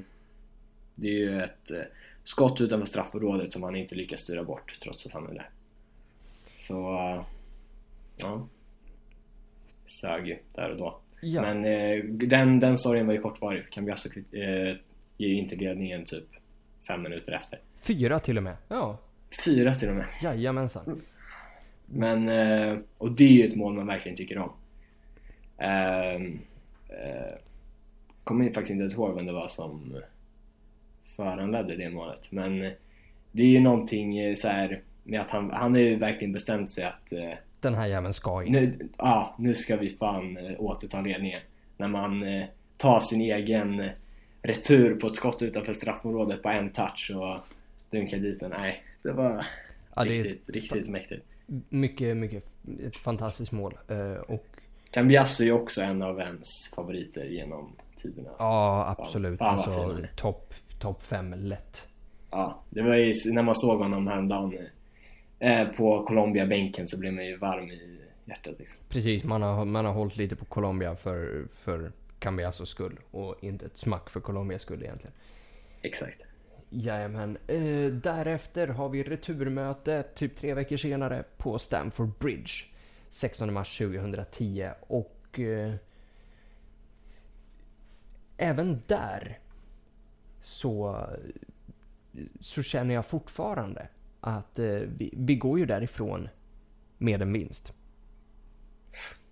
det är ju ett eh, skott utanför straffområdet som han inte lyckas styra bort trots att han är där. Så, eh, ja. Sög ju där och då. Ja. Men den, den storyn var ju kortvarig Cambiasso eh, ger inte ledningen typ fem minuter efter. Fyra till och med? Ja. Fyra till och med. Jajamensan. Mm. Men, och det är ju ett mål man verkligen tycker om. Uh, uh, kommer faktiskt inte ens ihåg vem det var som föranledde det målet. Men det är ju någonting eh, så här med att han, han har ju verkligen bestämt sig att eh, Den här jäveln ska in. Nu, ja, nu ska vi fan eh, återta ledningen. När man tar sin egen retur på ett skott utanför straffområdet på en touch och dunkar dit den. Nej, det var ja, riktigt, det riktigt mäktigt. Mycket, mycket, ett fantastiskt mål. Och Cambiasso är ju också en av ens favoriter genom tiderna. Ja, absolut. Fan, alltså topp top fem lätt. Ja, det var ju när man såg honom häromdagen eh, på Colombia-bänken så blev man ju varm i, hjärtat liksom. Precis, man har, man har hållit lite på Colombia för, för Cambiasos skull och inte ett smack för Colombias skull egentligen. Exakt. Jajamän. Eh, därefter har vi returmöte typ tre veckor senare på Stamford Bridge. 16 mars 2010 och eh, även där så, så känner jag fortfarande att eh, vi, vi går ju därifrån med en vinst.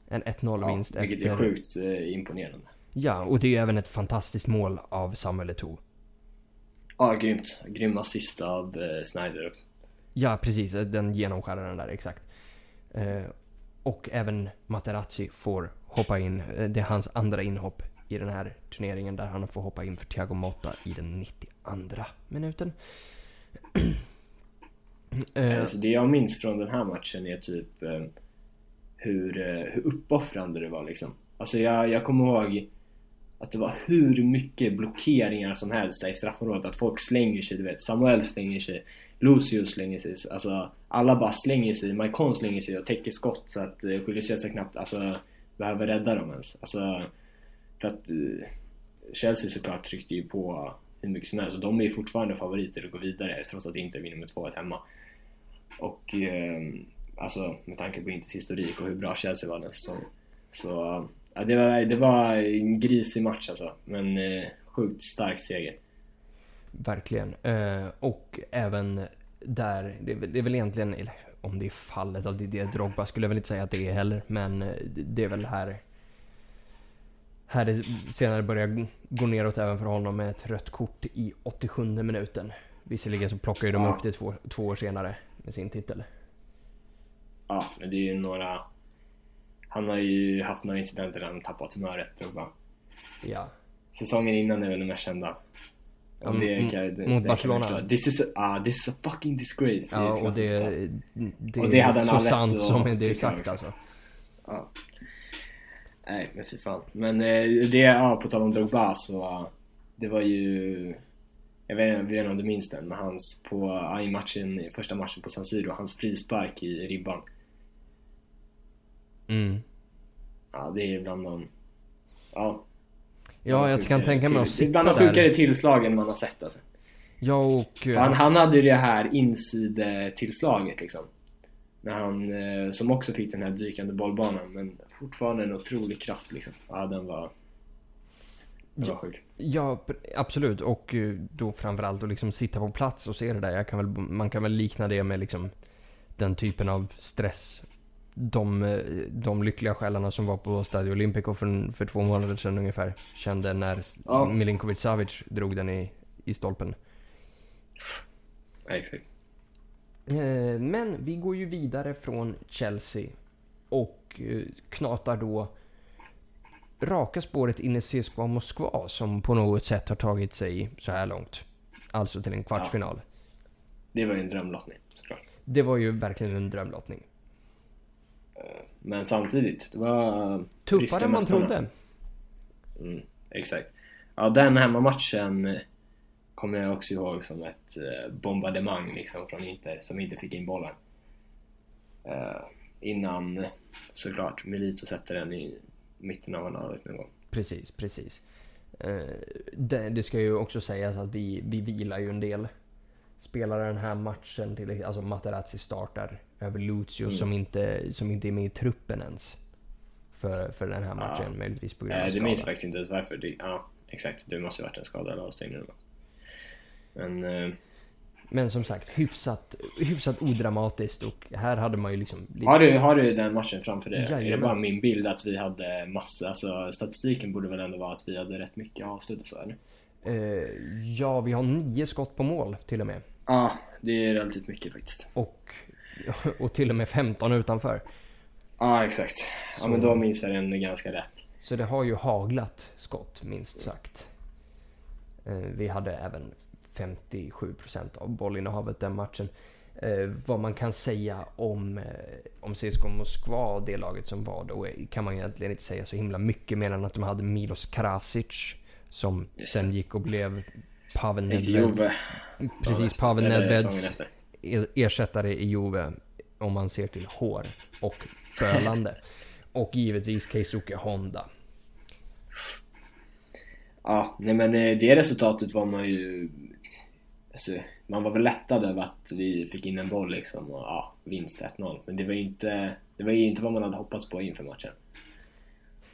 En 1-0 vinst ja, vilket är sjukt eh, imponerande. Ja, och det är ju även ett fantastiskt mål av Samuel Eto'o. Ja, grymt. Grym assist av eh, Snyder också. Ja, precis. Den genomskäraren där, exakt. Eh, och även Materazzi får hoppa in. Eh, det är hans andra inhopp i den här turneringen där han får hoppa in för Thiago Motta i den 92 minuten. eh, alltså det jag minns från den här matchen är typ eh, hur, eh, hur uppoffrande det var liksom. Alltså jag, jag kommer ihåg att det var hur mycket blockeringar som helst i straffområdet. Att folk slänger sig, du vet. Samuel slänger sig, Lucio slänger sig. Alltså alla bara slänger sig. Maikon slänger sig och täcker skott så att eh, knappt alltså, behöver rädda dem ens. Alltså, för att eh, Chelsea såklart tryckte ju på hur mycket som helst och de är ju fortfarande favoriter att gå vidare trots att Inter vinner med 2-1 hemma. Och eh, alltså med tanke på Inters historik och hur bra Chelsea var den säsongen. Så Ja, det, var, det var en grisig match alltså. Men eh, sjukt stark seger. Verkligen. Eh, och även där, det, det, är väl egentligen, eller om det är fallet av Didier Drogba skulle jag väl inte säga att det är heller. Men eh, det är väl här här det senare börjar gå neråt även för honom med ett rött kort i 87 minuten. Visserligen så plockar ju de ja. upp det två, två år senare med sin titel. Ja, men det är ju några han har ju haft några incidenter där han tappat humöret och bara... Ja. Säsongen innan är väl den mest kända. Ja, det, kan, det, mot det Barcelona? This is, a, uh, this is a fucking disgrace. Ja, och det, det, och det hade han så sant som det är sagt alltså. Ja. Nej, men fy fan. Men eh, det, ja, på tal om Drogba så det var ju jag vet, inte om du minns den, men hans på, i matchen, första matchen på San Siro, hans frispark i ribban. Mm. Ja, det är bland de... Ja. Ja, jag kan tänka mig att sitta. Bland de sjukare tillslagen man har sett alltså. Ja, och... Han, han hade ju det här insidetillslaget liksom. När han, eh, som också fick den här dykande bollbanan, men fortfarande en otrolig kraft liksom. Ja, den var... Den var sjuk. Ja, absolut. Och eh, då framförallt att liksom sitta på plats och se det där. Kan väl, man kan väl likna det med liksom den typen av stress de, de lyckliga själarna som var på Stadio Olimpico för, för två månader sedan ungefär kände när ja. Milinkovic Savic drog den i, i stolpen. Ja, exakt. Eh, men vi går ju vidare från Chelsea och eh, knatar då raka spåret in i CSKA Moskva som på något sätt har tagit sig så här långt. Alltså till en kvartsfinal. Ja. Det var ju en drömlottning såklart. Det var ju verkligen en drömlottning. Men samtidigt, det var... Tuffare än man trodde. Mm, exakt. Ja, den hemmamatchen kommer jag också ihåg som ett eh, bombardemang liksom från Inter som inte fick in bollen. Uh, innan såklart Milito sätter den i mitten av halvlek någon gång. Precis, precis. Uh, det, det, ska ju också sägas att vi, vi vilar ju en del spelare den här matchen. Till, alltså Materazzi startar över Lucio mm. som, inte, som inte är med i truppen ens. För, för den här matchen, ja. möjligtvis på grund av äh, skada. Du minns faktiskt inte ens varför. Det, ja, exakt. Det måste ju varit en skada eller avstängning. Men... Eh... Men som sagt, hyfsat, hyfsat odramatiskt och här hade man ju liksom... Har, du, har du den matchen framför dig? Ja, är det bara min bild att vi hade massa, alltså statistiken borde väl ändå vara att vi hade rätt mycket avslut och så eller? Uh, ja, vi har nio skott på mål till och med. Ja, det är relativt mycket faktiskt. Och och till och med 15 utanför. Ja exakt. Ja men då minns jag den ganska rätt. Så det har ju haglat skott minst sagt. Eh, vi hade även 57% av bollinnehavet den matchen. Eh, vad man kan säga om, eh, om CSKA Moskva och det laget som var då kan man egentligen inte säga så himla mycket mer än att de hade Milos Krasic som sen gick och blev Pavel Nedved. Precis, Pavel Nedveds ersättare i Juve om man ser till hår och bölande. och givetvis Keisuke Honda. Ja, nej men eh, det resultatet var man ju... Alltså, man var väl lättad över att vi fick in en boll liksom och ja, vinst 1-0. Men det var ju inte, det var ju inte vad man hade hoppats på inför matchen.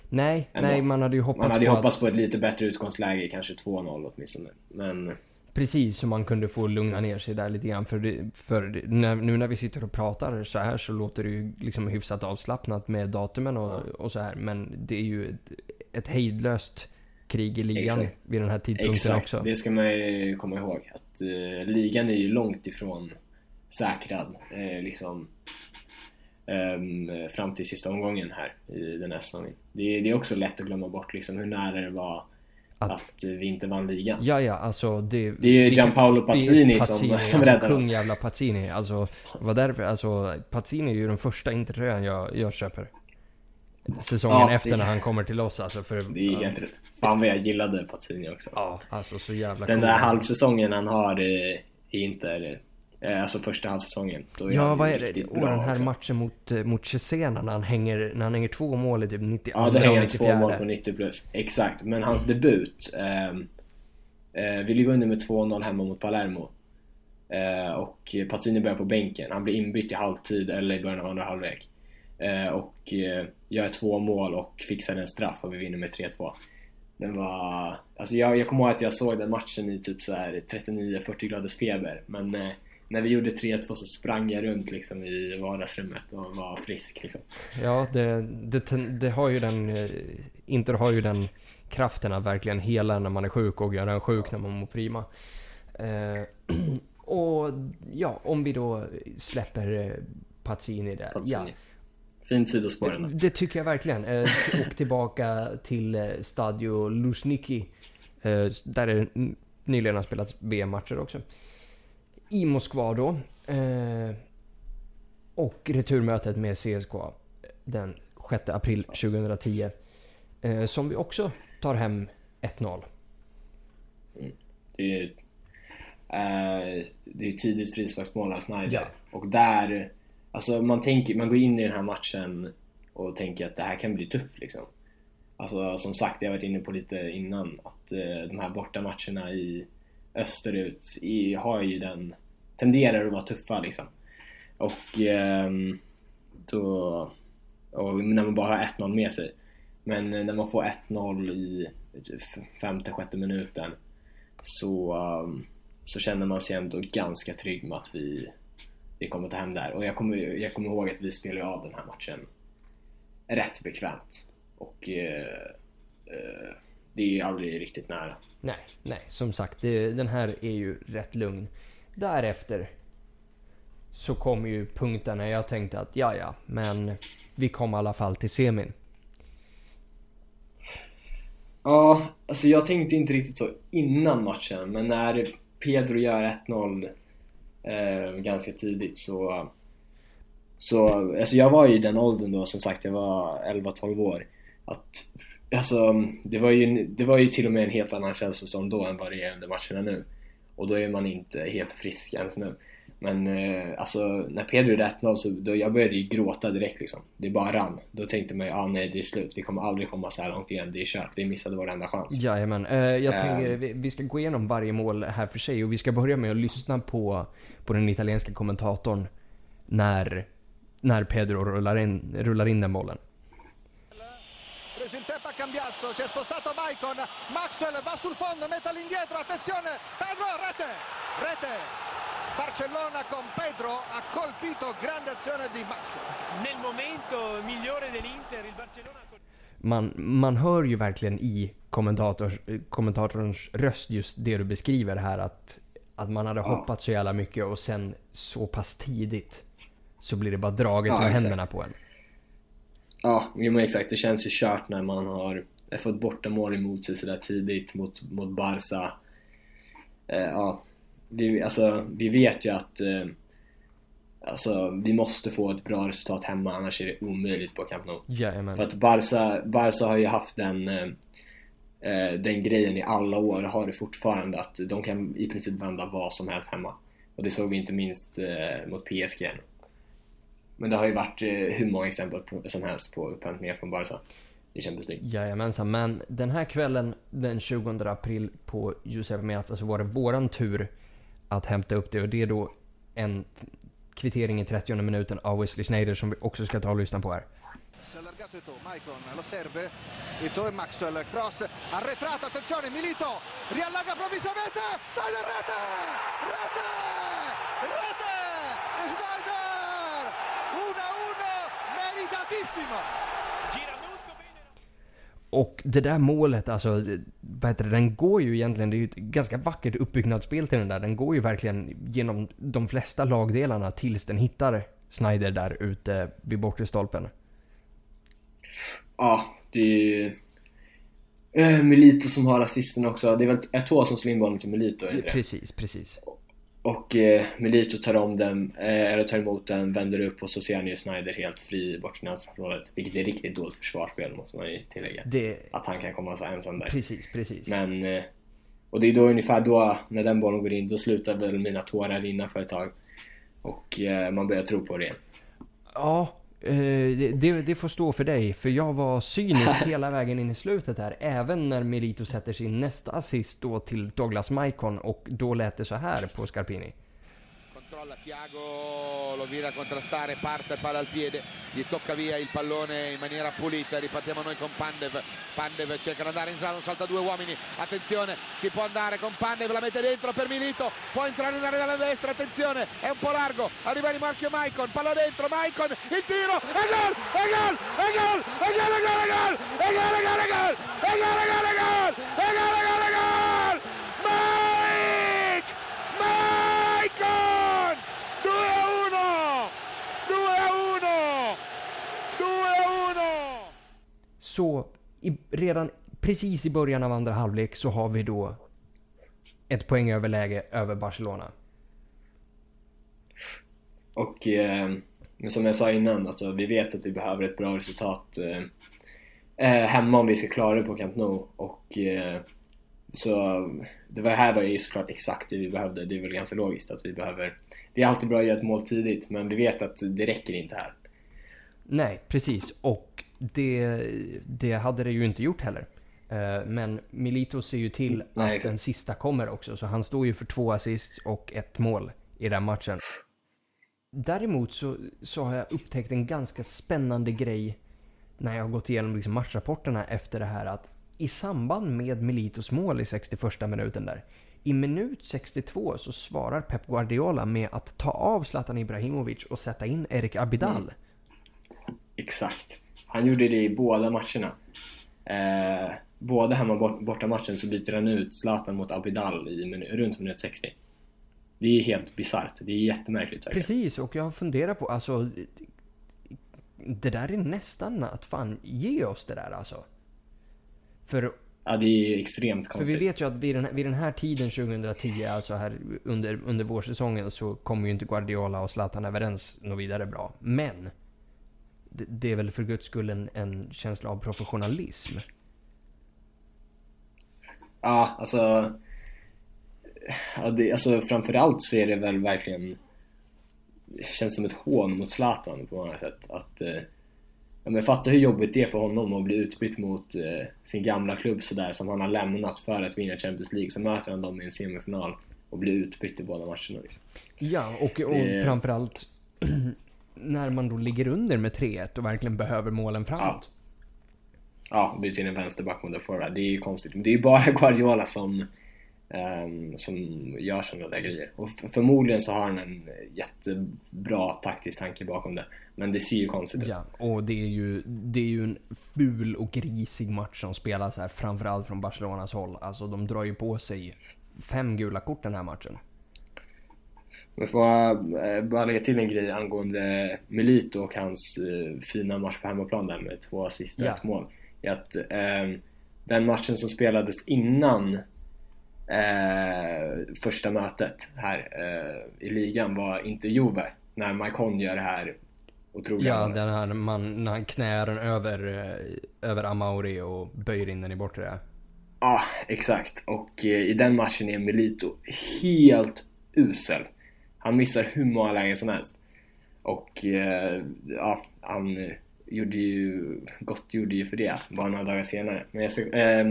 Nej, Ändå. nej man hade ju hoppats Man hade ju hoppats att... på ett lite bättre utgångsläge, kanske 2-0 åtminstone. Men... Precis, så man kunde få lugna ner sig där lite grann. För, det, för när, nu när vi sitter och pratar så här så låter det ju liksom hyfsat avslappnat med datumen och, och så här. Men det är ju ett, ett hejdlöst krig i ligan Exakt. vid den här tidpunkten Exakt. också. det ska man ju komma ihåg. Att uh, ligan är ju långt ifrån säkrad. Uh, liksom um, fram till sista omgången här i den här säsongen. Det, det, är också lätt att glömma bort liksom hur nära det var att, att vi inte vann ligan. Ja, ja, alltså det... Det är Gianpaolo Pazzini, Pazzini som, som räddar kung oss. jävla Pazzini. Alltså, vad därför, alltså Pazzini är ju den första intertröjan jag, jag köper. Säsongen ja, efter när han kommer till oss alltså. För, det är egentligen... Fan vad jag gillade Pazzini också. Ja, alltså så jävla Den cool. där halvsäsongen han har i, Inter alltså första halvsäsongen. Då ja, vad är det? Och den här också. matchen mot, eh, mot Cesena när han hänger, när han hänger två mål i typ 92 Ja, då hänger han två mål på 90 plus. Exakt. Men hans debut. Eh, eh, vi ligger under med 2-0 hemma mot Palermo. Eh, och Pazzini börjar på bänken. Han blir inbytt i halvtid eller i början av andra halvlek. Eh, och gör två mål och fixar en straff och vi vinner med 3-2. Den var... Alltså jag, jag kommer ihåg att jag såg den matchen i typ så 39-40 graders feber. Men när vi gjorde 3-2 så sprang jag runt liksom i vardagsrummet och var frisk liksom. Ja, det, det, det har ju den, eh, Inter har ju den kraften att verkligen hela när man är sjuk och göra en sjuk när man mår prima. Eh, och ja, om vi då släpper eh, Pazzini där. Pazzini. Ja. Fint sidospår det, det tycker jag verkligen. Eh, och tillbaka till eh, Stadio Luzhniki. Eh, där det nyligen har spelats VM-matcher också i Moskva då. Eh, och returmötet med CSKA den 6 april 2010. Eh, som vi också tar hem 1-0. Mm. Det är ju eh, det är tidigt frisparksmål av Snyder. Ja. Och där, alltså man, tänker, man går in i den här matchen och tänker att det här kan bli tufft liksom. Alltså som sagt, jag har varit inne på lite innan att eh, de här bortamatcherna i österut i, har ju den tenderar att vara tuffa liksom. Och eh, då och när man bara har 1-0 med sig. Men när man får 1-0 i femte, sjätte minuten så, ehm, så känner man sig ändå ganska trygg med att vi, vi kommer ta hem det här. Och jag kommer, jag kommer ihåg att vi spelade av den här matchen rätt bekvämt. Och eh, eh, det är aldrig riktigt nära. Nej, nej, som sagt, det, den här är ju rätt lugn. Därefter så kom ju punkten när jag tänkte att ja, ja, men vi kom i alla fall till semin. Ja, alltså jag tänkte inte riktigt så innan matchen, men när Pedro gör 1-0 eh, ganska tidigt så så, alltså jag var i den åldern då, som sagt jag var 11-12 år. Att, alltså, det var, ju, det var ju till och med en helt annan känsla som då än vad det är under matcherna nu. Och då är man inte helt frisk ens nu. Men eh, alltså när Pedro gjorde 1-0 så då, jag började ju gråta direkt liksom. Det bara rann. Då tänkte man ju, ah, nej det är slut. Vi kommer aldrig komma så här långt igen. Det är kört. Vi missade vår enda chans. Jajamän. Eh, jag uh, tänker, vi, vi ska gå igenom varje mål här för sig och vi ska börja med att lyssna på, på den italienska kommentatorn när, när Pedro rullar in, rullar in den bollen. Preso il tempo a Cambiasso, si è spostato Maicon, Maxwell va sul fondo, mette all'indietro, attenzione, Pedro, rete, rete, Barcellona con Pedro ha colpito grande azione di Maxwell. Nel momento migliore dell'Inter, il Barcellona man, man hör ju verkligen i kommentators, kommentatorns röst just det du beskriver här att, att man hade ja. hoppats så jävla mycket och sen så pass tidigt så blir det bara draget ja, ur händerna på en. Ja, men exakt. Det känns ju kört när man har fått bortamål emot sig sådär tidigt mot, mot Barca. Eh, ja, vi, alltså, vi vet ju att eh, alltså, vi måste få ett bra resultat hemma annars är det omöjligt på Camp Nou. Jajamän. För att Barca, Barca har ju haft den, eh, eh, den grejen i alla år och har det fortfarande att de kan i princip vända vad som helst hemma. Och det såg vi inte minst eh, mot PSG. Men det har ju varit eh, hur många exempel som helst på upphämtningar från Barca i Champions League. Jajamensan, men den här kvällen den 20 april på Giuseppe Meazza så var det våran tur att hämta upp det. Och det är då en kvittering i 30 minuten av Wesley Schneider som vi också ska ta och lyssna på här. allargato Eto'o, Maicon lo serve, Eto'o e Maxwell, cross, arretrato, attenzione, Milito, riallarga improvvisamente, Snyder rete, rete, rete, 1-1, meritatissimo. Och det där målet, alltså, vad heter det, den går ju egentligen, det är ju ett ganska vackert uppbyggnadsspel till den där. Den går ju verkligen genom de flesta lagdelarna tills den hittar Snyder där ute vid bortre stolpen. Ja, det är ju eh, Milito som har assisten också. Det är väl Eto'o som slår in bollen till Milito, är inte det? Precis, precis. Och eh, Milito tar om den, eh, eller tar emot den, vänder upp och så ser han ju Snyder helt fri bort i anfallsområdet. Vilket är riktigt dåligt försvarsspel måste man ju tillägga. Det... Att han kan komma så ensam där. Precis, precis. Men, eh, och det är då ungefär då, när den bollen går in, då slutar väl mina tårar rinna för ett tag. Och eh, man börjar tro på det igen. Ja, det, det, det får stå för dig. För jag var cynisk hela vägen in i slutet här. Även när Merito sätter sin nästa assist då till Douglas Maicon. Och då lät det så här på Scarpini. Controlla Tiago, lo viene a contrastare, parte palla al piede, gli tocca via il pallone in maniera pulita, ripartiamo noi con Pandev, Pandev cerca di andare in sala, salta due uomini, attenzione, si può andare con Pandev, la mette dentro per Milito, può entrare in area dalla destra, attenzione, è un po' largo, arriva di Marchio Maicon, palla dentro, Maicon, il tiro, e gol, e gol, e gol, e gol, e gol, e gol, e gol, e gol, e gol, e gol, e gol, e gol, e gol, e gol, e gol, Så i, redan precis i början av andra halvlek så har vi då ett poängöverläge över Barcelona. Och eh, som jag sa innan, alltså, vi vet att vi behöver ett bra resultat eh, eh, hemma om vi ska klara det på Camp Nou. Och, eh, så det var, här var ju såklart exakt det vi behövde. Det är väl ganska logiskt att vi behöver... Det är alltid bra att göra ett mål tidigt, men vi vet att det räcker inte här. Nej, precis. Och det, det hade det ju inte gjort heller. Eh, Men Milito ser ju till Nej, att den sista kommer också. Så han står ju för två assists och ett mål i den matchen. Däremot så, så har jag upptäckt en ganska spännande grej när jag har gått igenom liksom matchrapporterna efter det här. Att i samband med Militos mål i 61 minuten där. I minut 62 så svarar Pep Guardiola med att ta av Zlatan Ibrahimovic och sätta in Erik Abidal. Mm. Exakt. Han gjorde det i båda matcherna. Eh, både hemma och bort, borta matchen så byter han ut Zlatan mot Abidal i minu, runt minut 60. Det är helt bisarrt. Det är jättemärkligt verkligen. Precis, och jag funderar på alltså... Det där är nästan att fan ge oss det där alltså. För, Ja, det är extremt för vi konstigt. vet ju att vid den, här, vid den här tiden 2010, alltså här under, under vårsäsongen så kommer ju inte Guardiola och Zlatan överens något vidare bra. Men! Det, det är väl för guds skull en, en känsla av professionalism. Ja, alltså... Ja, det, alltså framförallt så är det väl verkligen... Det känns som ett hån mot Zlatan på många sätt. Att, eh, ja, men fatta hur jobbigt det är för honom att bli utbytt mot eh, sin gamla klubb sådär som han har lämnat för att vinna Champions League. Så möter han dem i en semifinal och blir utbytt i båda matcherna. Liksom. Ja, och, och Det- framförallt när man då ligger under med 3-1 och verkligen behöver målen framåt. Ja, byta in en vänsterback mot en forward. Det är ju konstigt. Men det är ju bara Guardiola som, ehm, som gör sådana där grejer. Och förmodligen så har han en jättebra taktisk tanke bakom det. Men det ser ju konstigt ut. Ja, och det är ju, det är ju en ful och grisig match som spelas här, framförallt från Barcelonas håll. Alltså de drar ju på sig fem gula kort den här matchen. Men får jag eh, bara lägga till en grej angående Milito och hans eh, fina match på hemmaplan där med två assist och Ja. ett mål. Är att eh, den matchen som spelades innan eh, första mötet här eh, i ligan var inte Juve. När Maicon gör det här otroliga Ja, den här man, när han knär den över, eh, över Amauri och böjer in den i bortre. Ja, exakt. Och i den matchen är Milito helt usel. Han missar hur många lägen som helst. Och eh, ja, han gjorde ju, gott gjorde ju för det bara några dagar senare. Men jag, ska, eh,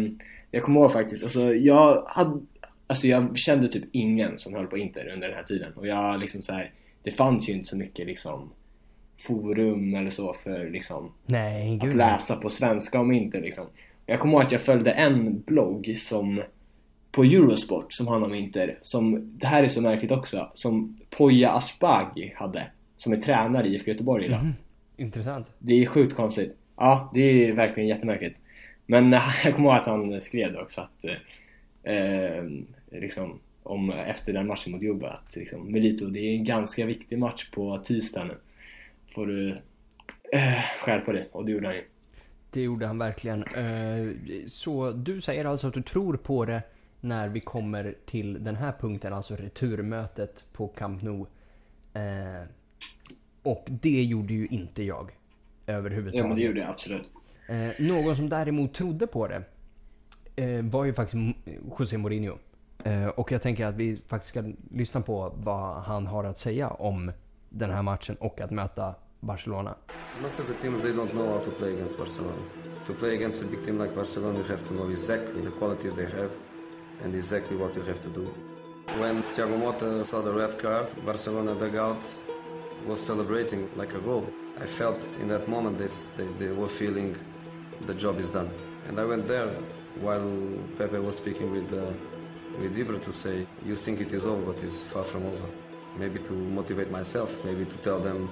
jag kommer ihåg faktiskt, alltså jag hade, alltså jag kände typ ingen som höll på Inter under den här tiden. Och jag liksom så här, det fanns ju inte så mycket liksom forum eller så för liksom Nej, att läsa på svenska om Inter liksom. Jag kommer ihåg att jag följde en blogg som på Eurosport som handlar om Inter, som, det här är så märkligt också, som Poya Asbaghi hade, som är tränare i IFK Göteborg idag. Mm. Intressant. Det är sjukt konstigt. Ja, det är verkligen jättemärkligt. Men jag kommer ihåg att han skrev också att eh, liksom om efter den matchen mot Juve att liksom, Melito, det är en ganska viktig match på tisdag nu. Får du eh, skär på det och det gjorde han ju. Det gjorde han verkligen. Eh, så du säger alltså att du tror på det när vi kommer till den här punkten, alltså returmötet på Camp Nou. Eh, och det gjorde ju inte jag. Överhuvudtaget. Ja men det gjorde jag absolut. Eh, någon som däremot trodde på det eh, var ju faktiskt José Mourinho. Eh, och jag tänker att vi faktiskt ska lyssna på vad han har att säga om den här matchen och att möta Barcelona. Most of the teams they don't know how to play against Barcelona. To play against a big team like Barcelona you have to know exactly the qualities they have and exactly what you have to do. When Thiago Motta saw the red card, Barcelona dugout was celebrating like a goal. I felt in that moment this, they, they were feeling the job is done. And I went there while Pepe was speaking with, uh, with Ibra to say, you think it is over, but it's far from over. Maybe to motivate myself, maybe to tell them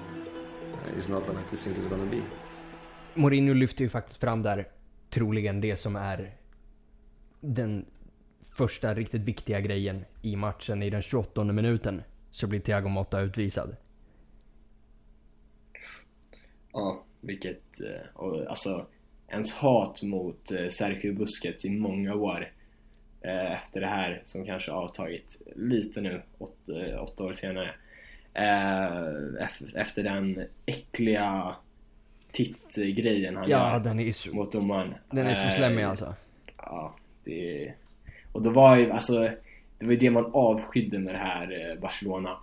uh, it's not like we think it's gonna be. Mourinho lyfter ju faktiskt fram där troligen det som är den första riktigt viktiga grejen i matchen. I den 28 minuten så blir Thiago Motta utvisad. Ja, vilket, eh, alltså ens hat mot eh, Sergio Busquets i många år eh, efter det här som kanske avtagit lite nu, åtta, åtta år senare. Efter den äckliga tittgrejen han ja, gör den är så, mot domaren. Den är så slemmig alltså. Ja, det Och då var ju, alltså, det var ju det man avskydde med det här Barcelona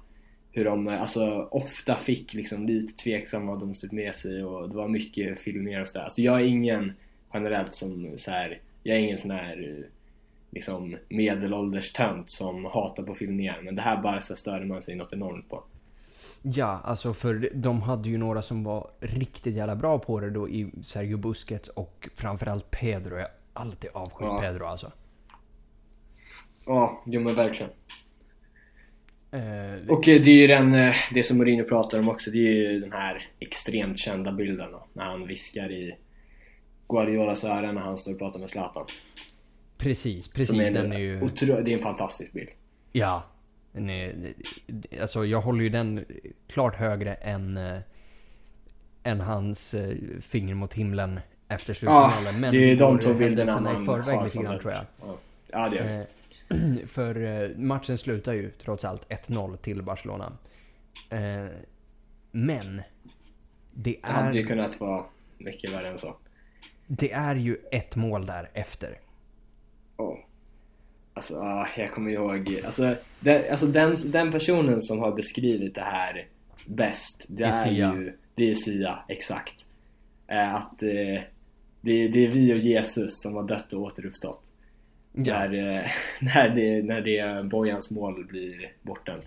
hur de alltså, ofta fick liksom lite tveksamma domslut med sig och det var mycket filmningar och sådär. Alltså jag är ingen generellt som så här, jag är ingen sån här liksom medelålders tönt som hatar på filmningar men det här bara så störde man sig något enormt på. Ja, alltså för de hade ju några som var riktigt jävla bra på det då i Sergio Busquets och framförallt Pedro. Jag har alltid avskytt ja. Pedro alltså. Ja, jo men verkligen. Eh, och det är ju den, eh, det som Mourinho pratar om också, det är ju den här extremt kända bilden då, när han viskar i Guardiolas öra när han står och pratar med Zlatan. Precis, precis. Är den är ju... Otro, det är en fantastisk bild. Ja. Är, alltså jag håller ju den klart högre än, äh, än hans äh, finger mot himlen efter slutfinalen. Ja, men det är ju de två bilderna man i förväg lite grann tror jag. Ja, det är För eh, matchen slutar ju trots allt 1-0 till Barcelona. Eh, men det är... Det hade ju kunnat vara mycket värre än så. Det är ju ett mål där efter. Oh. Alltså, jag kommer ihåg. Alltså, den, alltså den, den personen som har beskrivit det här bäst. Det är, är ju... Det är Sia, exakt. Att det, det, det är vi och Jesus som har dött och återuppstått. Ja. När, eh, när, det, när det Bojans mål blir bortdömt.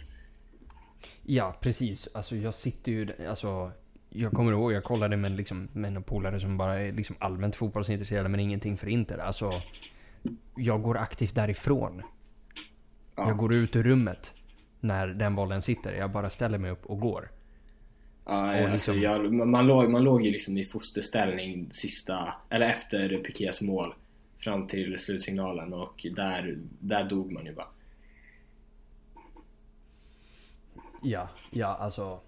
Ja, precis. Alltså jag sitter ju, alltså jag kommer ihåg, jag kollade med, liksom, med en polare som bara är liksom allmänt fotbollsintresserade men ingenting för Inter. Alltså, jag går aktivt därifrån. Ja. Jag går ut ur rummet när den bollen sitter. Jag bara ställer mig upp och går. Ja, och alltså, liksom... jag, man, låg, man låg ju liksom i fosterställning sista, eller efter Pikés mål fram till slutsignalen och där, där dog man ju bara. Ja, ja alltså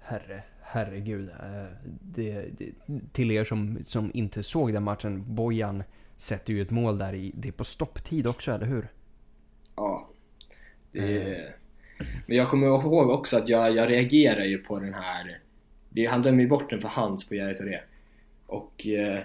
herre, herregud. Eh, det, det, till er som, som inte såg den matchen, Bojan sätter ju ett mål där i, det är på stopptid också, eller hur? Ja. Det mm. Men jag kommer ihåg också att jag, jag reagerar ju på den här, det, han dömer ju bort den för hands på Jerry Touré. Och eh,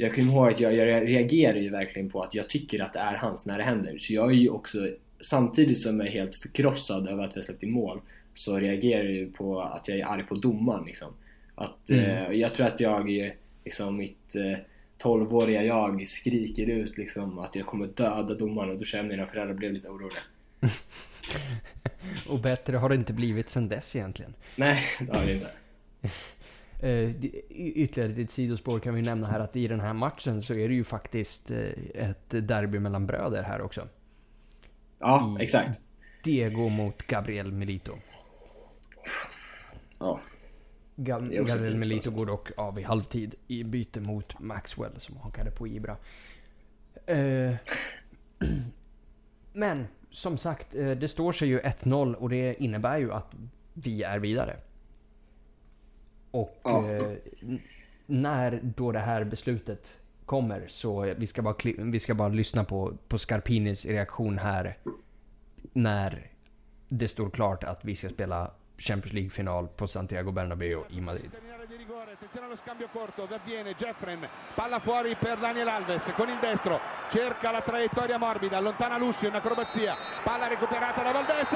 jag kommer ihåg att jag, jag reagerar ju verkligen på att jag tycker att det är hans när det händer. Så jag är ju också, samtidigt som jag är helt förkrossad över att vi har släppt in mål, så reagerar jag ju på att jag är arg på domaren liksom. Att, mm. eh, jag tror att jag, liksom mitt eh, 12-åriga jag skriker ut liksom att jag kommer döda domaren och då känner mina föräldrar blev lite oroliga. och bättre har det inte blivit sen dess egentligen. Nej, det har det inte. Uh, ytterligare ett sidospår kan vi nämna här att i den här matchen så är det ju faktiskt uh, ett derby mellan bröder här också. Ja, I exakt. Diego mot Gabriel Milito. Ja. Gab Gabriel Milito går dock av i halvtid i byte mot Maxwell som hakade på Ibra. Uh, men som sagt, det står sig ju 1-0 och det innebär ju att vi är vidare. Och ja. eh, när då det här beslutet kommer så vi ska bara, vi ska bara lyssna på, på Scarpinis reaktion här. När det står klart att vi ska spela Champions League-final på Santiago Bernabéu i Madrid. attenzione allo scambio corto, avviene Jeffren, palla fuori per Daniel Alves con il destro, cerca la traiettoria morbida, allontana Lucio in acrobazia, palla recuperata da Valdes,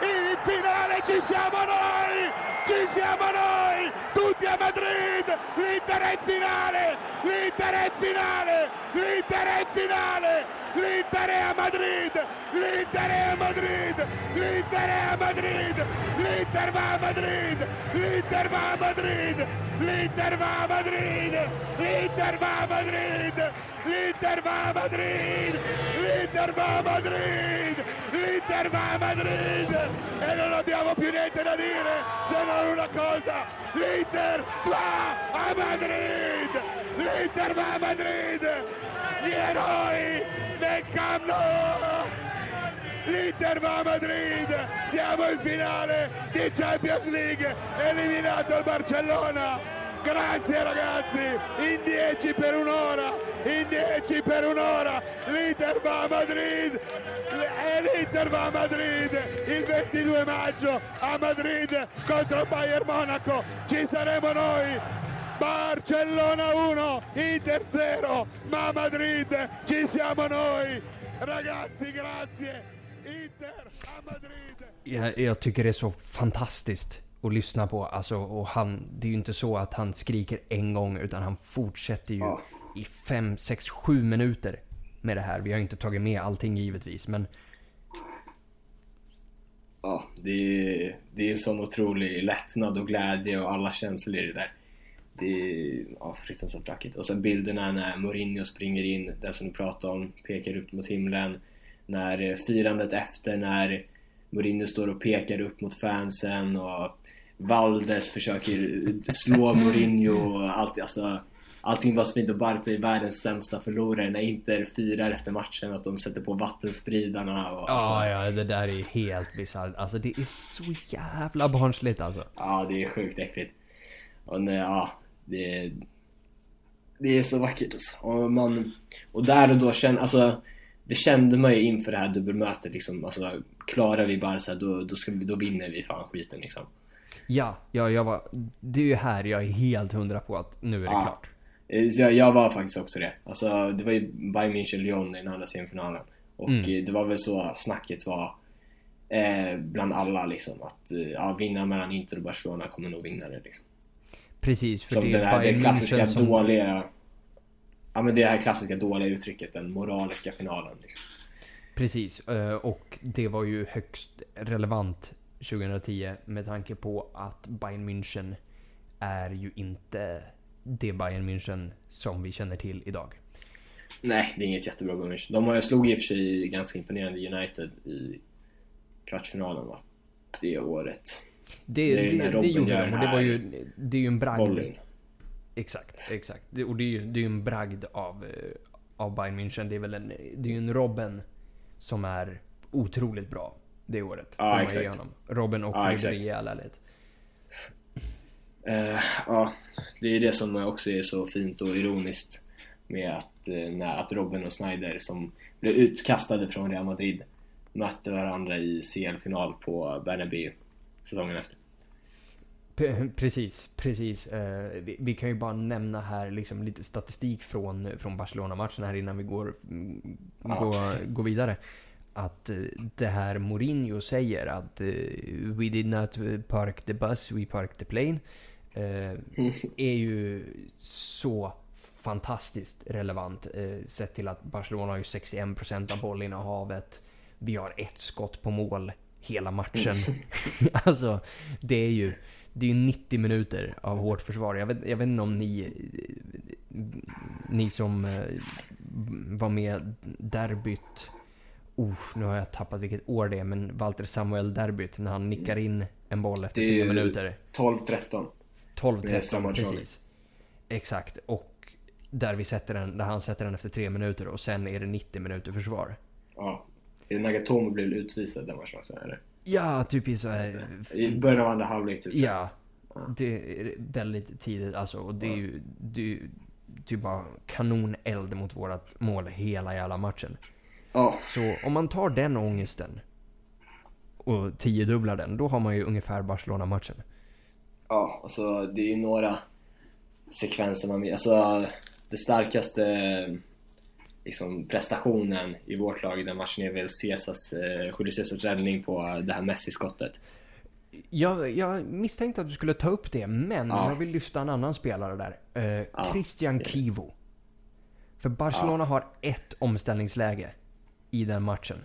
in finale ci siamo noi, ci siamo noi, tutti a Madrid, l'Inter è in finale, l'Inter è in finale, l'Inter è in finale, l'Inter è a Madrid, l'Inter è a Madrid, l'Inter è a Madrid, l'Inter va a Madrid, l'Inter va a Madrid, l'Inter va a Madrid, l'Inter va a Madrid, l'Inter va a Madrid, l'Inter va a Madrid, l'Inter va a Madrid! E non abbiamo più niente da dire se non una cosa, l'Inter va a Madrid, l'Inter va a Madrid, gli eroi del Camp Nou! l'Inter va a Madrid, siamo in finale di Champions League, eliminato il Barcellona. Grazie ragazzi, in 10 per un'ora, in 10 per un'ora, l'Inter va a Madrid. E l'Inter va a Madrid. Il 22 maggio a Madrid contro Bayern Monaco, ci saremo noi, Barcellona 1, Inter 0, ma Madrid ci siamo noi. Ragazzi, grazie. Jag, jag, tycker det är så fantastiskt att lyssna på. Alltså, och han, det är ju inte så att han skriker en gång utan han fortsätter ju ja. i fem, sex, sju minuter med det här. Vi har inte tagit med allting givetvis men... Ja, det är, det är sån otrolig lättnad och glädje och alla känslor i det där. Det är ja, fruktansvärt vackert. Och sen bilderna när Mourinho springer in, den som du pratade om, pekar upp mot himlen när eh, firandet efter när Mourinho står och pekar upp mot fansen och Valdes försöker slå Mourinho och allt, alltså, allting var så fint och Barto är världens sämsta förlorare när Inter firar efter matchen att de sätter på vattenspridarna och, alltså. Ja, ja, det där är helt bisarrt. Alltså det är så jävla barnsligt alltså. Ja, det är sjukt äckligt. Och nej, ja, det, det är så vackert alltså. Och, man, och där och då känner, alltså det kände man ju inför det här dubbelmötet liksom, alltså, klarar vi Barca då, då, ska vi, då vinner vi fan skiten liksom. Ja, ja jag var, det är ju här jag är helt hundra på att nu är det ja. klart. Eh, jag, jag, var faktiskt också det. Alltså det var ju Bayern München-Lyon i den andra semifinalen. Och mm. det var väl så snacket var eh, bland alla liksom att eh, ja, vinna mellan Inter och Barcelona kommer nog vinna det liksom. Precis, för Som det är det, här, det klassiska som... dåliga ja, men det här klassiska dåliga uttrycket, den moraliska finalen. Liksom. Precis, eh, och det var ju högst relevant 2010 med tanke på att Bayern München är ju inte det Bayern München som vi känner till idag. Nej, det är inget jättebra Bayern München. De har slog i och för sig ganska imponerande United i kvartsfinalen va? Det året. Det, det, det, det gjorde de och det var ju, det är ju en bragd. Bolling. Exakt, exakt. Och det är ju, det är ju en bragd av, eh, av Bayern München. Det är väl en, det är ju en Robben som är otroligt bra det året. Ja, exakt. Robben och ja, exakt. i all ärlighet. Uh, ja, det är det som också är så fint och ironiskt med att, uh, när, att Robben och Snyder som blev utkastade från Real Madrid mötte varandra i CL-final på Bernabéu säsongen efter. Precis, precis. Uh, vi, vi, kan ju bara nämna här liksom lite statistik från, från Barcelona-matchen här innan vi går, ja. går, går vidare. att eh, det här Mourinho säger att uh, we did not park the bus, we parked the plane. Är ju så fantastiskt relevant. Sett till att Barcelona har ju 61% av bollinnehavet. Vi har ett skott på mål hela matchen. alltså, det är ju det är 90 minuter av hårt försvar. Jag vet, jag vet inte om ni, ni som var med derbyt Oh, nu har jag tappat vilket år det är, men Walter Samuel derbyt när han nickar in en boll efter tre minuter. 12-13. 12-13, precis. Exakt. Och där, vi sätter den, där han sätter den efter tre minuter och sen är det 90 minuter försvar. Ja. Är det Nagatomo blev utvisad den matchen också, eller? Ja, typ i så här... I början av andra halvlek typ. Ja. ja. Det är väldigt tidigt alltså. Och det är ju... Det är ju typ bara kanoneld mot vårat mål hela jävla matchen. Ja. Så om man tar den ångesten och tiodubblar den, då har man ju ungefär Barcelona-matchen. Ja, alltså det är ju några sekvenser man Alltså det starkaste liksom, prestationen i vårt lag i den matchen är väl Cesars, eh, Julio Cesars räddning på det här Messi-skottet. Jag, jag misstänkte att du skulle ta upp det, men ja. jag vill lyfta en annan spelare där. Eh, ja. Christian Kivo. För Barcelona ja. har ett omställningsläge i den matchen.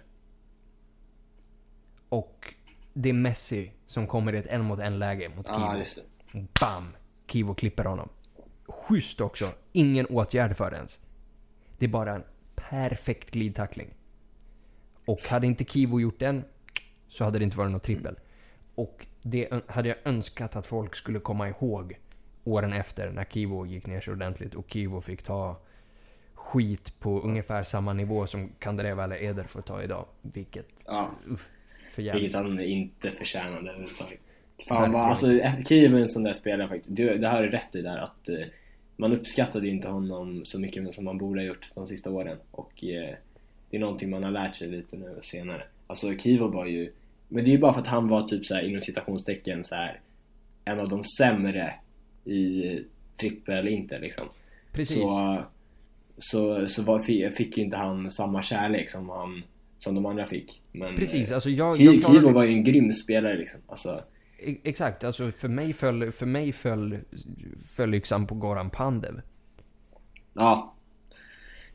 Och det är Messi som kommer i ett en mot en läge mot Kivo. Bam! Kivo klipper honom. Schysst också. Ingen åtgärd för det ens. Det är bara en perfekt glidtackling. Och hade inte Kivo gjort den så hade det inte varit något trippel. Och det hade jag önskat att folk skulle komma ihåg åren efter när Kivo gick ner sig ordentligt och Kivo fick ta skit på ungefär samma nivå som Kandareva eller Eder får ta idag. Vilket... Ja. Uff, för Vilket han inte förtjänade överhuvudtaget. Fan vad, alltså Kiev är en sån där spelare faktiskt. Du, det har du rätt i där att eh, man uppskattade inte honom så mycket som man borde ha gjort de sista åren. Och eh, det är någonting man har lärt sig lite nu senare. Alltså Kivo var ju, men det är ju bara för att han var typ såhär inom citationstecken så här en av de sämre i trippel inte liksom. Precis. Så, så, så var, fick ju inte han samma kärlek som, han, som de andra fick. Men Precis, alltså jag, Kivo, jag var ju en grym spelare liksom. Alltså, Exakt, alltså för mig föll, för mig föll, föll yxan på Goran Pandev. Ja.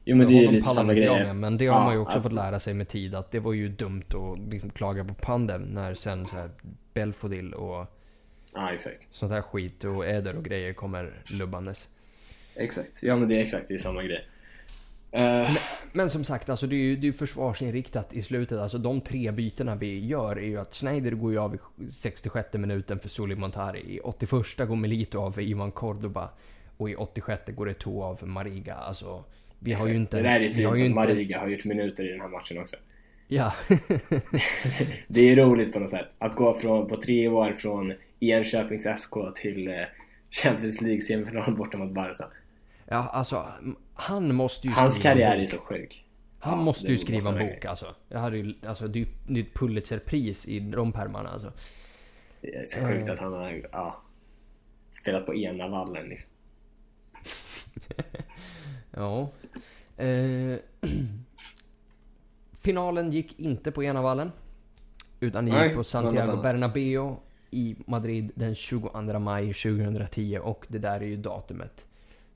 Jo men för det är ju lite samma grej. Men det har ja, man ju också ja. fått lära sig med tid att det var ju dumt att liksom klaga på Pandev när sen så här Belfodil och Ja exakt. Sånt här skit och äder och grejer kommer lubbandes. Exakt, ja men det är exakt det är samma grej. Uh... Men, men, som sagt, alltså det är ju det är försvarsinriktat i slutet. Alltså de tre bytena vi gör är ju att Schneider går ju av i 66 minuten för Soli Montari. I 81 går Melito av för Ivan Cordoba. Och i 86 går det två av för Mariga. Alltså, vi Exakt. har ju inte... Det där är fint att inte... Mariga har gjort minuter i den här matchen också. Ja. det är roligt på något sätt. Att gå från, på tre år från Enköpings SK till eh, Champions League semifinal borta mot Barca. Ja, alltså han måste ju Hans karriär är så sjuk. Han ja, måste ju skriva måste en bok alltså. Jag hade ju, alltså det är ju ett Pulitzerpris i de pärmarna alltså. Det är så sjukt att han har, ja, spelat på ena vallen liksom. ja. Uh, finalen gick inte på ena vallen. Utan det gick på Santiago Bernabéu i Madrid den 22 maj 2010 och det där är ju datumet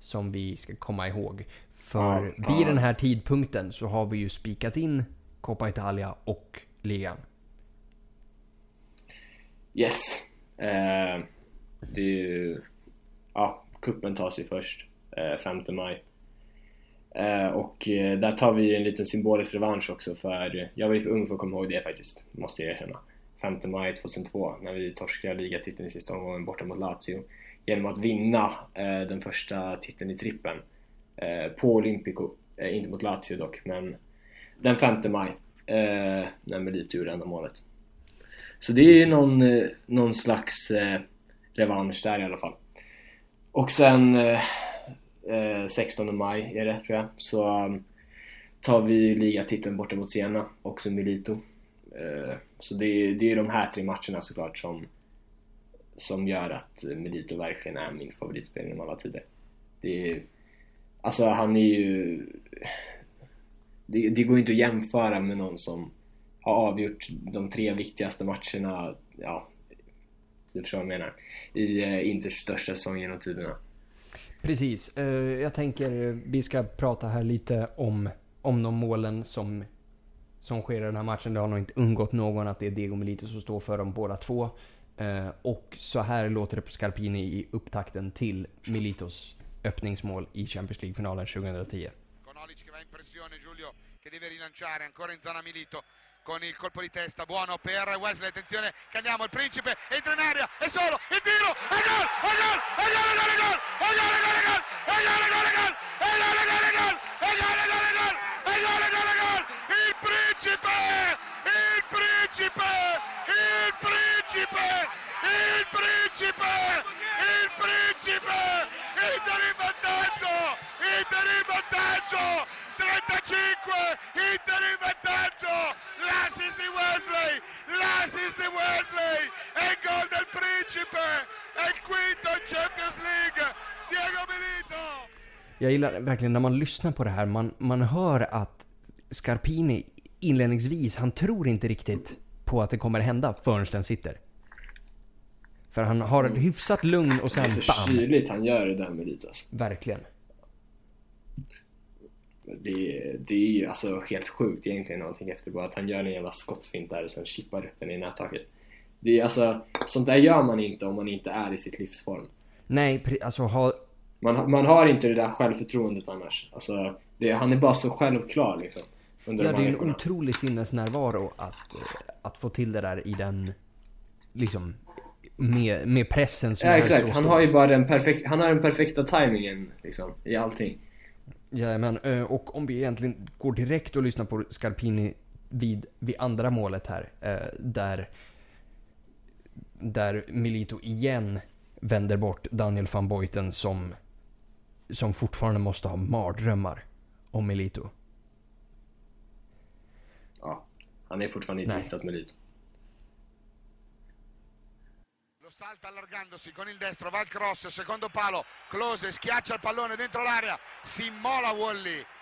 som vi ska komma ihåg. För ja, vid ja. den här tidpunkten så har vi ju spikat in Coppa Italia och ligan. Yes. Eh, det är ju... Ja, kuppen tas ju först. Eh, 5 maj. Eh, och eh, där tar vi en liten symbolisk revansch också för... Jag var ju för ung för att komma ihåg det faktiskt, måste jag erkänna. 5 maj 2002 när vi torskade ligatiteln i sista omgången borta mot Lazio genom att vinna eh, den första titeln i trippen eh, på Olympico, eh, inte mot Lazio dock, men den 5 maj när Melito gjorde enda målet. Så det är ju någon, någon slags revansch där i alla fall. Och sen 16 maj är det tror jag, så um, tar vi ligatiteln borta mot Siena, också Milito. Så det är, det är de här tre matcherna såklart som som gör att Melito verkligen är min favoritspelare genom alla tider. Det är, alltså han är ju... Det, det går inte att jämföra med någon som har avgjort de tre viktigaste matcherna, ja, du förstår vad jag menar, i eh, Inters största säsong genom tiderna. Precis. Eh, jag tänker eh, vi ska prata här lite om, om de målen som, som sker i den här matchen. Det har nog inte undgått någon att det är Diego Melito som står för dem båda två. Eh, och så här låter det på Scarpini i upptakten till Militos öppningsmål i Champions League-finalen 2010. Konalic che va in pressione, Giulio che deve rilanciare ancora in zona Milito con il colpo di testa buono per Wesley, attenzione Cagnamo, il principe entra in area, è solo, il tiro, e e gol, e gol, e gol, e gol, e gol, e gol, e gol, e gol, e gol, e gol, e gol, e gol, e gol, e gol, e gol, e gol, e gol, e gol, e gol, il principe, il principe, il principe, il principe, il principe, Inter in vantaggio, Inter in vantaggio, 35, Inter in vantaggio, l'assist di Wesley, l'assist di Wesley, E il gol del principe, è il quinto in Champions League, Diego Milito. Jag gillar verkligen när man lyssnar på det här, man, man hör att Scarpini inledningsvis, han tror inte riktigt på att det kommer hända förrän den sitter. För han har ett hyfsat lugn och sen bam. Det är så kyligt han gör det där med lite alltså. Verkligen. Det, det är ju alltså helt sjukt egentligen någonting efter bara att han gör en jävla skottfint där och sen chippar upp den i nättaket. Det är alltså, sånt där gör man inte om man inte är i sitt livsform. Nej, alltså ha... Man, man har inte det där självförtroendet annars. Alltså, det, han är bara så självklar liksom. Under ja, de det är en otrolig sinnesnärvaro att, eh, att få till det där i den, liksom, med, med pressen som ja, är exakt. så Han stor. har ju bara den perfekta, han har den perfekta tajmingen liksom, i allting. Jajamän, eh, och om vi egentligen går direkt och lyssnar på Scarpini vid, vid andra målet här, eh, där, där Milito igen vänder bort Daniel van Boyten som, som fortfarande måste ha mardrömmar om Milito. Han är fortfarande inte hittat Milito. salta allargandosi con il destro, va il cross, secondo palo, Close schiaccia il pallone dentro l'area, si immola Wally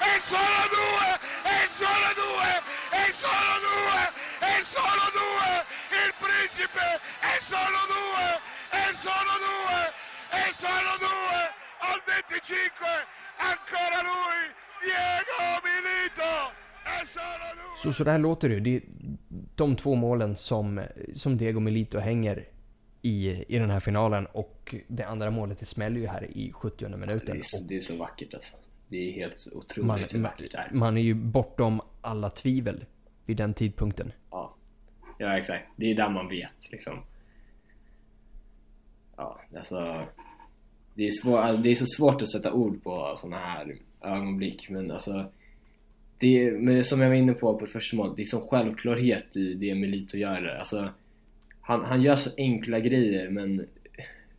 è solo due, è solo due, è solo due, è solo due, il principe è solo due, è solo due, è solo due, al 25, ancora lui, Diego Milito. Så, så där låter det. Det är de två målen som, som Diego Milito hänger i, i den här finalen och det andra målet det smäller ju här i 70 minuten. Det är, så, det är så vackert alltså. Det är helt otroligt man, vackert det är. Man är ju bortom alla tvivel vid den tidpunkten. Ja, ja exakt. Det är där man vet liksom. Ja, alltså. Det är, svår, alltså, det är så svårt att sätta ord på sådana här ögonblick men alltså det är, men som jag var inne på på första målet, det är sån självklarhet i det Melito gör. Alltså, han, han gör så enkla grejer men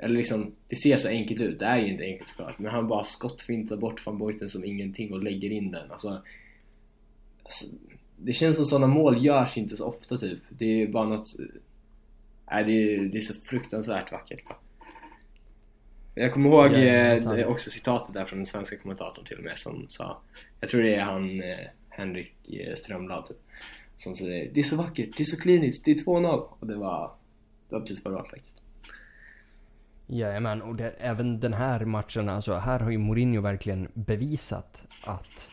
eller liksom, det ser så enkelt ut, det är ju inte enkelt såklart. Men han bara skottfintar bort van Boyten som ingenting och lägger in den. Alltså, alltså det känns som sådana mål görs inte så ofta typ. Det är bara något nej det är, det är så fruktansvärt vackert. Jag kommer ihåg ja, eh, också citatet där från den svenska kommentatorn till och med som sa Jag tror det är han eh, Henrik eh, Strömblad typ Som säger Det är så vackert, det är så kliniskt, det är 2-0 och det var Det var precis vad det var faktiskt Jajamän, och det, även den här matchen, alltså här har ju Mourinho verkligen bevisat att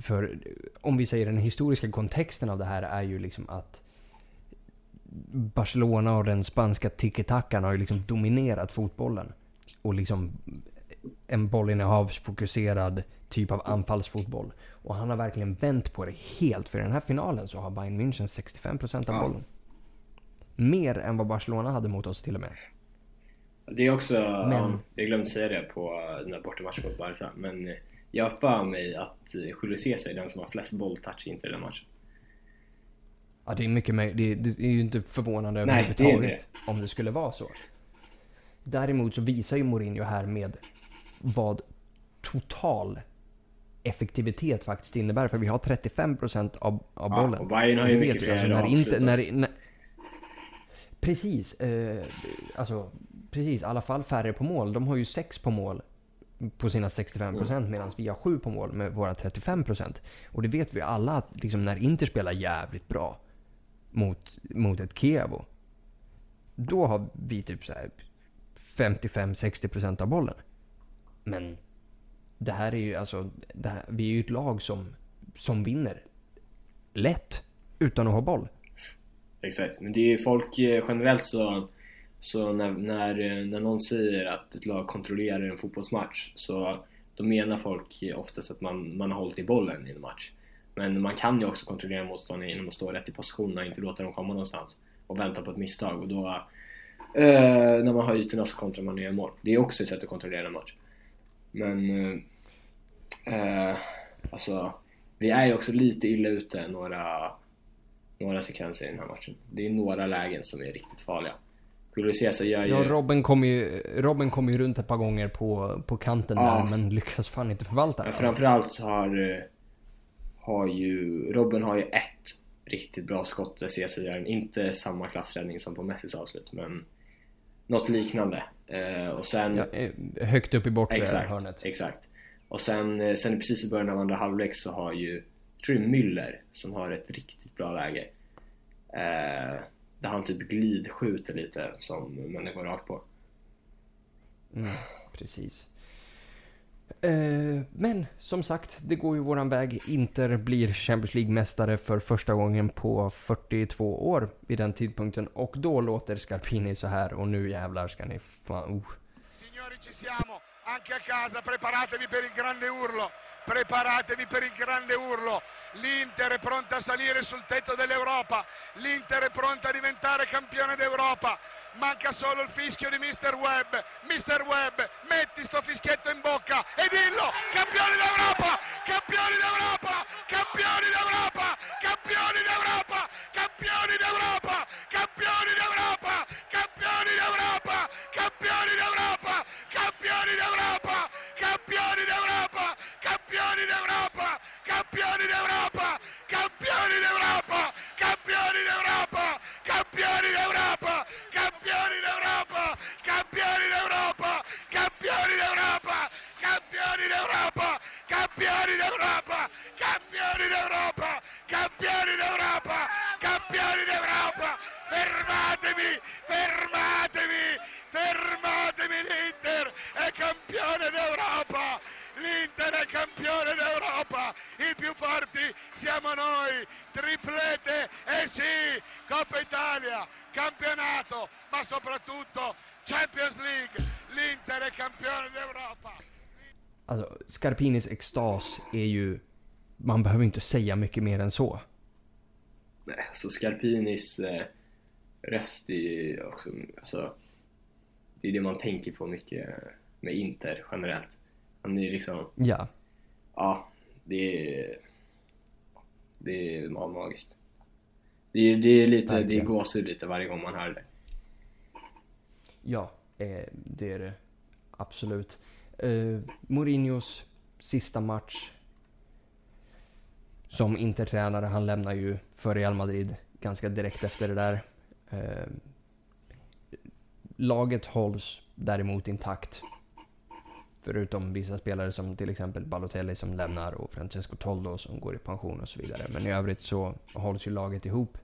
för om vi säger den historiska kontexten av det här är ju liksom att Barcelona och den spanska tiki-takan har ju liksom dominerat fotbollen. Och liksom en bollinnehavsfokuserad typ av anfallsfotboll. Och han har verkligen vänt på det helt. För i den här finalen så har Bayern München 65% av bollen. Mer än vad Barcelona hade mot oss till och med. Det är också, men... ja, jag glömde säga det på den här bortamatchen mot Barca, men jag har för mig att Julio Cesar är den som har flest bolltouch inte i den matchen. Ja, det är mycket möjligt. Det, det, är ju inte förvånande Nej, överhuvudtaget det det. om det skulle vara så. Däremot så visar ju Mourinho här med vad total effektivitet faktiskt innebär. För vi har 35% av, av bollen. Ja, och Bayern har ju mycket fler alltså, när inte, när, när, Precis. Eh, alltså, precis. I alla fall färre på mål. De har ju 6 på mål på sina 65% mm. medan vi har 7 på mål med våra 35%. Och det vet vi alla att liksom, när Inter spelar jävligt bra mot, mot ett Kievo. Då har vi typ så 55-60% av bollen. Men det här är ju alltså, här, vi är ju ett lag som, som vinner lätt utan att ha boll. Exakt, men det är ju folk eh, generellt så, så när, när, eh, när någon säger att ett lag kontrollerar en fotbollsmatch så då menar folk oftast att man, man har hållit i bollen i en match. Men man kan ju också kontrollera motståndaren genom att stå rätt i positionerna och inte låta dem komma någonstans och vänta på ett misstag och då eh, när man har ytorna så kontrar man och gör mål. Det är också ett sätt att kontrollera en match. Men eh, eh, alltså vi är ju också lite illa ute några, några sekvenser i den här matchen. Det är några lägen som är riktigt farliga. Julio Cesar gör ju... Ja, Robin kom ju, Robin kom ju runt ett par gånger på, på kanten ja. där, men lyckas fan inte förvalta det. Ja, framförallt så har, eh, har ju, Robin har ju ett riktigt bra skott där Cesar gör inte samma klassräddning som på Messis avslut, men något liknande. Eh, och sen... Ja, eh, högt upp i bortre exakt, hörnet. Exakt. Och sen, sen precis i början av andra halvlek så har ju, tror jag Müller som har ett riktigt bra läge. Där han typ glidskjuter lite som går rakt på. Mm, precis. Eh, men som sagt, det går ju våran väg. Inter blir Champions League-mästare för första gången på 42 år vid den tidpunkten. Och då låter Scarpini så här och nu jävlar ska ni fan... Signori ci siamo, anche a casa, preparatevi per il grande urlo. preparatevi per il grande urlo. L'Inter è pronta a salire sul tetto dell'Europa, l'Inter è pronta a diventare campione d'Europa. Manca solo il fischio di Mr. Webb. Mr. Webb, metti sto fischietto in bocca e dillo: campioni d'Europa! Campioni d'Europa! Campioni d'Europa! Campioni d'Europa! Campioni d'Europa! Campioni d'Europa! Campioni d'Europa! Campioni d'Europa! Campioni d'Europa! Campioni d'Europa! Campioni d'Europa! Campioni d'Europa! Campioni d'Europa! Campioni d'Europa! Campioni d'Europa! Campioni d'Europa! Campioni d'Europa! Campioni d'Europa! Campioni d'Europa! Campioni d'Europa! Campioni d'Europa! Campioni d'Europa! Campioni d'Europa! Fermatevi! Fermatevi! Fermatevi l'Inter! È campione d'Europa! L'Inter è campione d'Europa, i più forti siamo noi, triplete e sì, Coppa Italia, campionato, ma soprattutto Champions League, l'Inter è campione d'Europa. Alltså, Scarpinis extas är ju, man behöver inte säga mycket mer än så. Nej, alltså Scarpinis eh, röst är ju också, alltså, det är det man tänker på mycket med Inter generellt. Han är liksom... Ja. Ja, det är... Det är magiskt. Det är, det är lite, Verkligen. det är gåshud lite varje gång man hör det. Ja, eh, det är det. Absolut. Eh, Mourinhos sista match som Inter-tränare. Han lämnar ju för Real Madrid ganska direkt efter det där. Eh, laget hålls däremot intakt. Förutom vissa spelare som till exempel Balotelli som lämnar och Francesco Toldo som går i pension och så vidare. Men i övrigt så hålls ju laget ihop.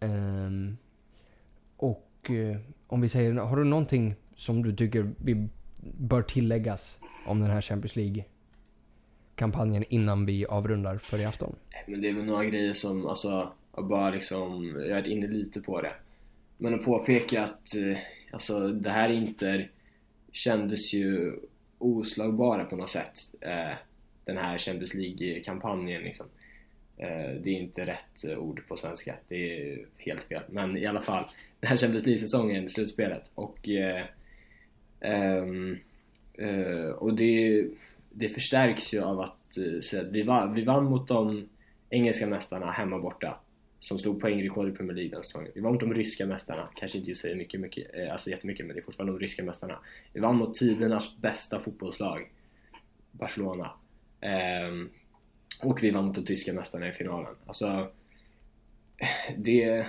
Eh, och eh, om vi säger, har du någonting som du tycker vi bör tilläggas om den här Champions League-kampanjen innan vi avrundar för i afton? Men det är väl några grejer som, alltså, bara liksom, jag har varit inne lite på det. Men att påpeka att, eh, alltså det här Inter kändes ju oslagbara på något sätt. Eh, den här Champions League-kampanjen liksom. Eh, det är inte rätt ord på svenska, det är helt fel. Men i alla fall, den här Champions League-säsongen, slutspelet. Och, ehm, och det, det förstärks ju av att, att vi, vann, vi vann mot de engelska mästarna hemma borta som slog poängrekord i Premier League den säsongen. Vi vann mot de ryska mästarna, kanske inte säger mycket, mycket, eh, alltså jättemycket men det är fortfarande de ryska mästarna. Vi vann mot tidernas bästa fotbollslag, Barcelona. Eh, och vi vann mot de tyska mästarna i finalen. Alltså, det...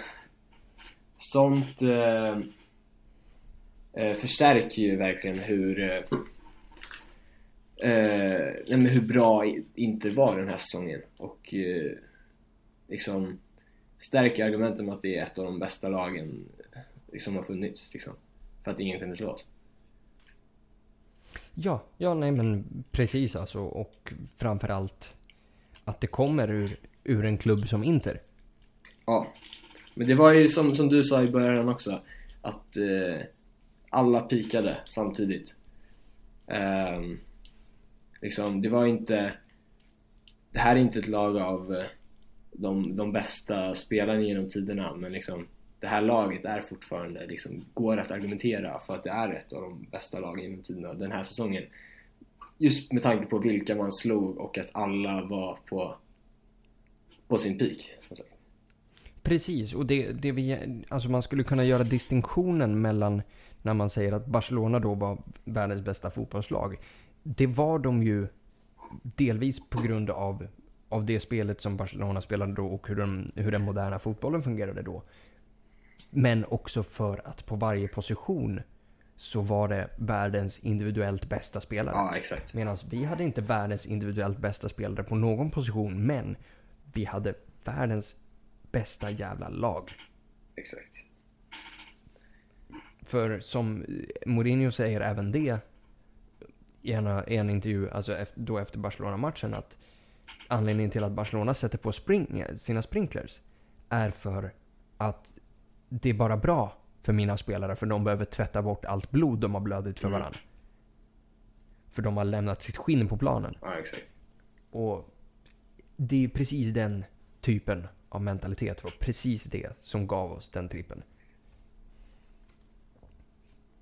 Sånt eh, eh, förstärker ju verkligen hur eh, eh, hur bra Inter var den här säsongen och eh, liksom stärker argumentet om att det är ett av de bästa lagen som har funnits liksom. För att ingen kunde slå oss. Ja, ja nej men precis alltså och framförallt att det kommer ur, ur en klubb som Inter. Ja, men det var ju som, som du sa i början också att eh, alla pikade samtidigt. Um, liksom, det var inte... Det här är inte ett lag av eh, de, de bästa spelarna genom tiderna men liksom det här laget är fortfarande, liksom, går att argumentera för att det är ett av de bästa lagen genom tiderna den här säsongen. Just med tanke på vilka man slog och att alla var på, på sin peak. Precis, och det, det vi, alltså man skulle kunna göra distinktionen mellan när man säger att Barcelona då var världens bästa fotbollslag det var de ju delvis på grund av, av det spelet som Barcelona spelade då och hur den, hur den moderna fotbollen fungerade då. Men också för att på varje position så var det världens individuellt bästa spelare. Ja, exakt. Medan vi hade inte världens individuellt bästa spelare på någon position, men vi hade världens bästa jävla lag. Exakt. För som Mourinho säger även det, i en, i en intervju, alltså då efter Barcelona-matchen, att anledningen till att Barcelona sätter på spring, sina sprinklers är för att det är bara bra för mina spelare, för de behöver tvätta bort allt blod de har blödit för mm. varandra. För de har lämnat sitt skinn på planen. Ja, exakt. Och det är precis den typen av mentalitet, var precis det som gav oss den trippen.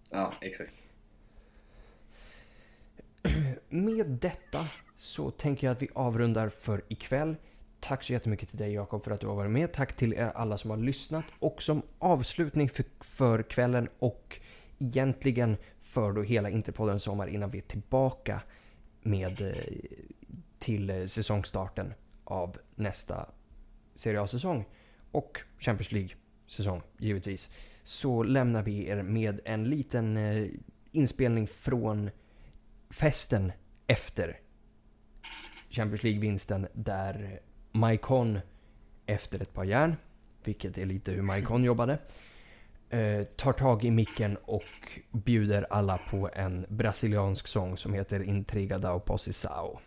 Ja, exakt med detta så tänker jag att vi avrundar för ikväll. Tack så jättemycket till dig Jakob för att du har varit med. Tack till er alla som har lyssnat. Och som avslutning för, för kvällen och egentligen för då hela Interpodden sommar innan vi är tillbaka med eh, till eh, säsongstarten av nästa Serie A-säsong och Champions League-säsong givetvis. Så lämnar vi er med en liten eh, inspelning från festen efter Champions League-vinsten där Maikon efter ett par järn, vilket är lite hur Maikon jobbade, eh, tar tag i micken och bjuder alla på en brasiliansk sång som heter Intriga da Opposição.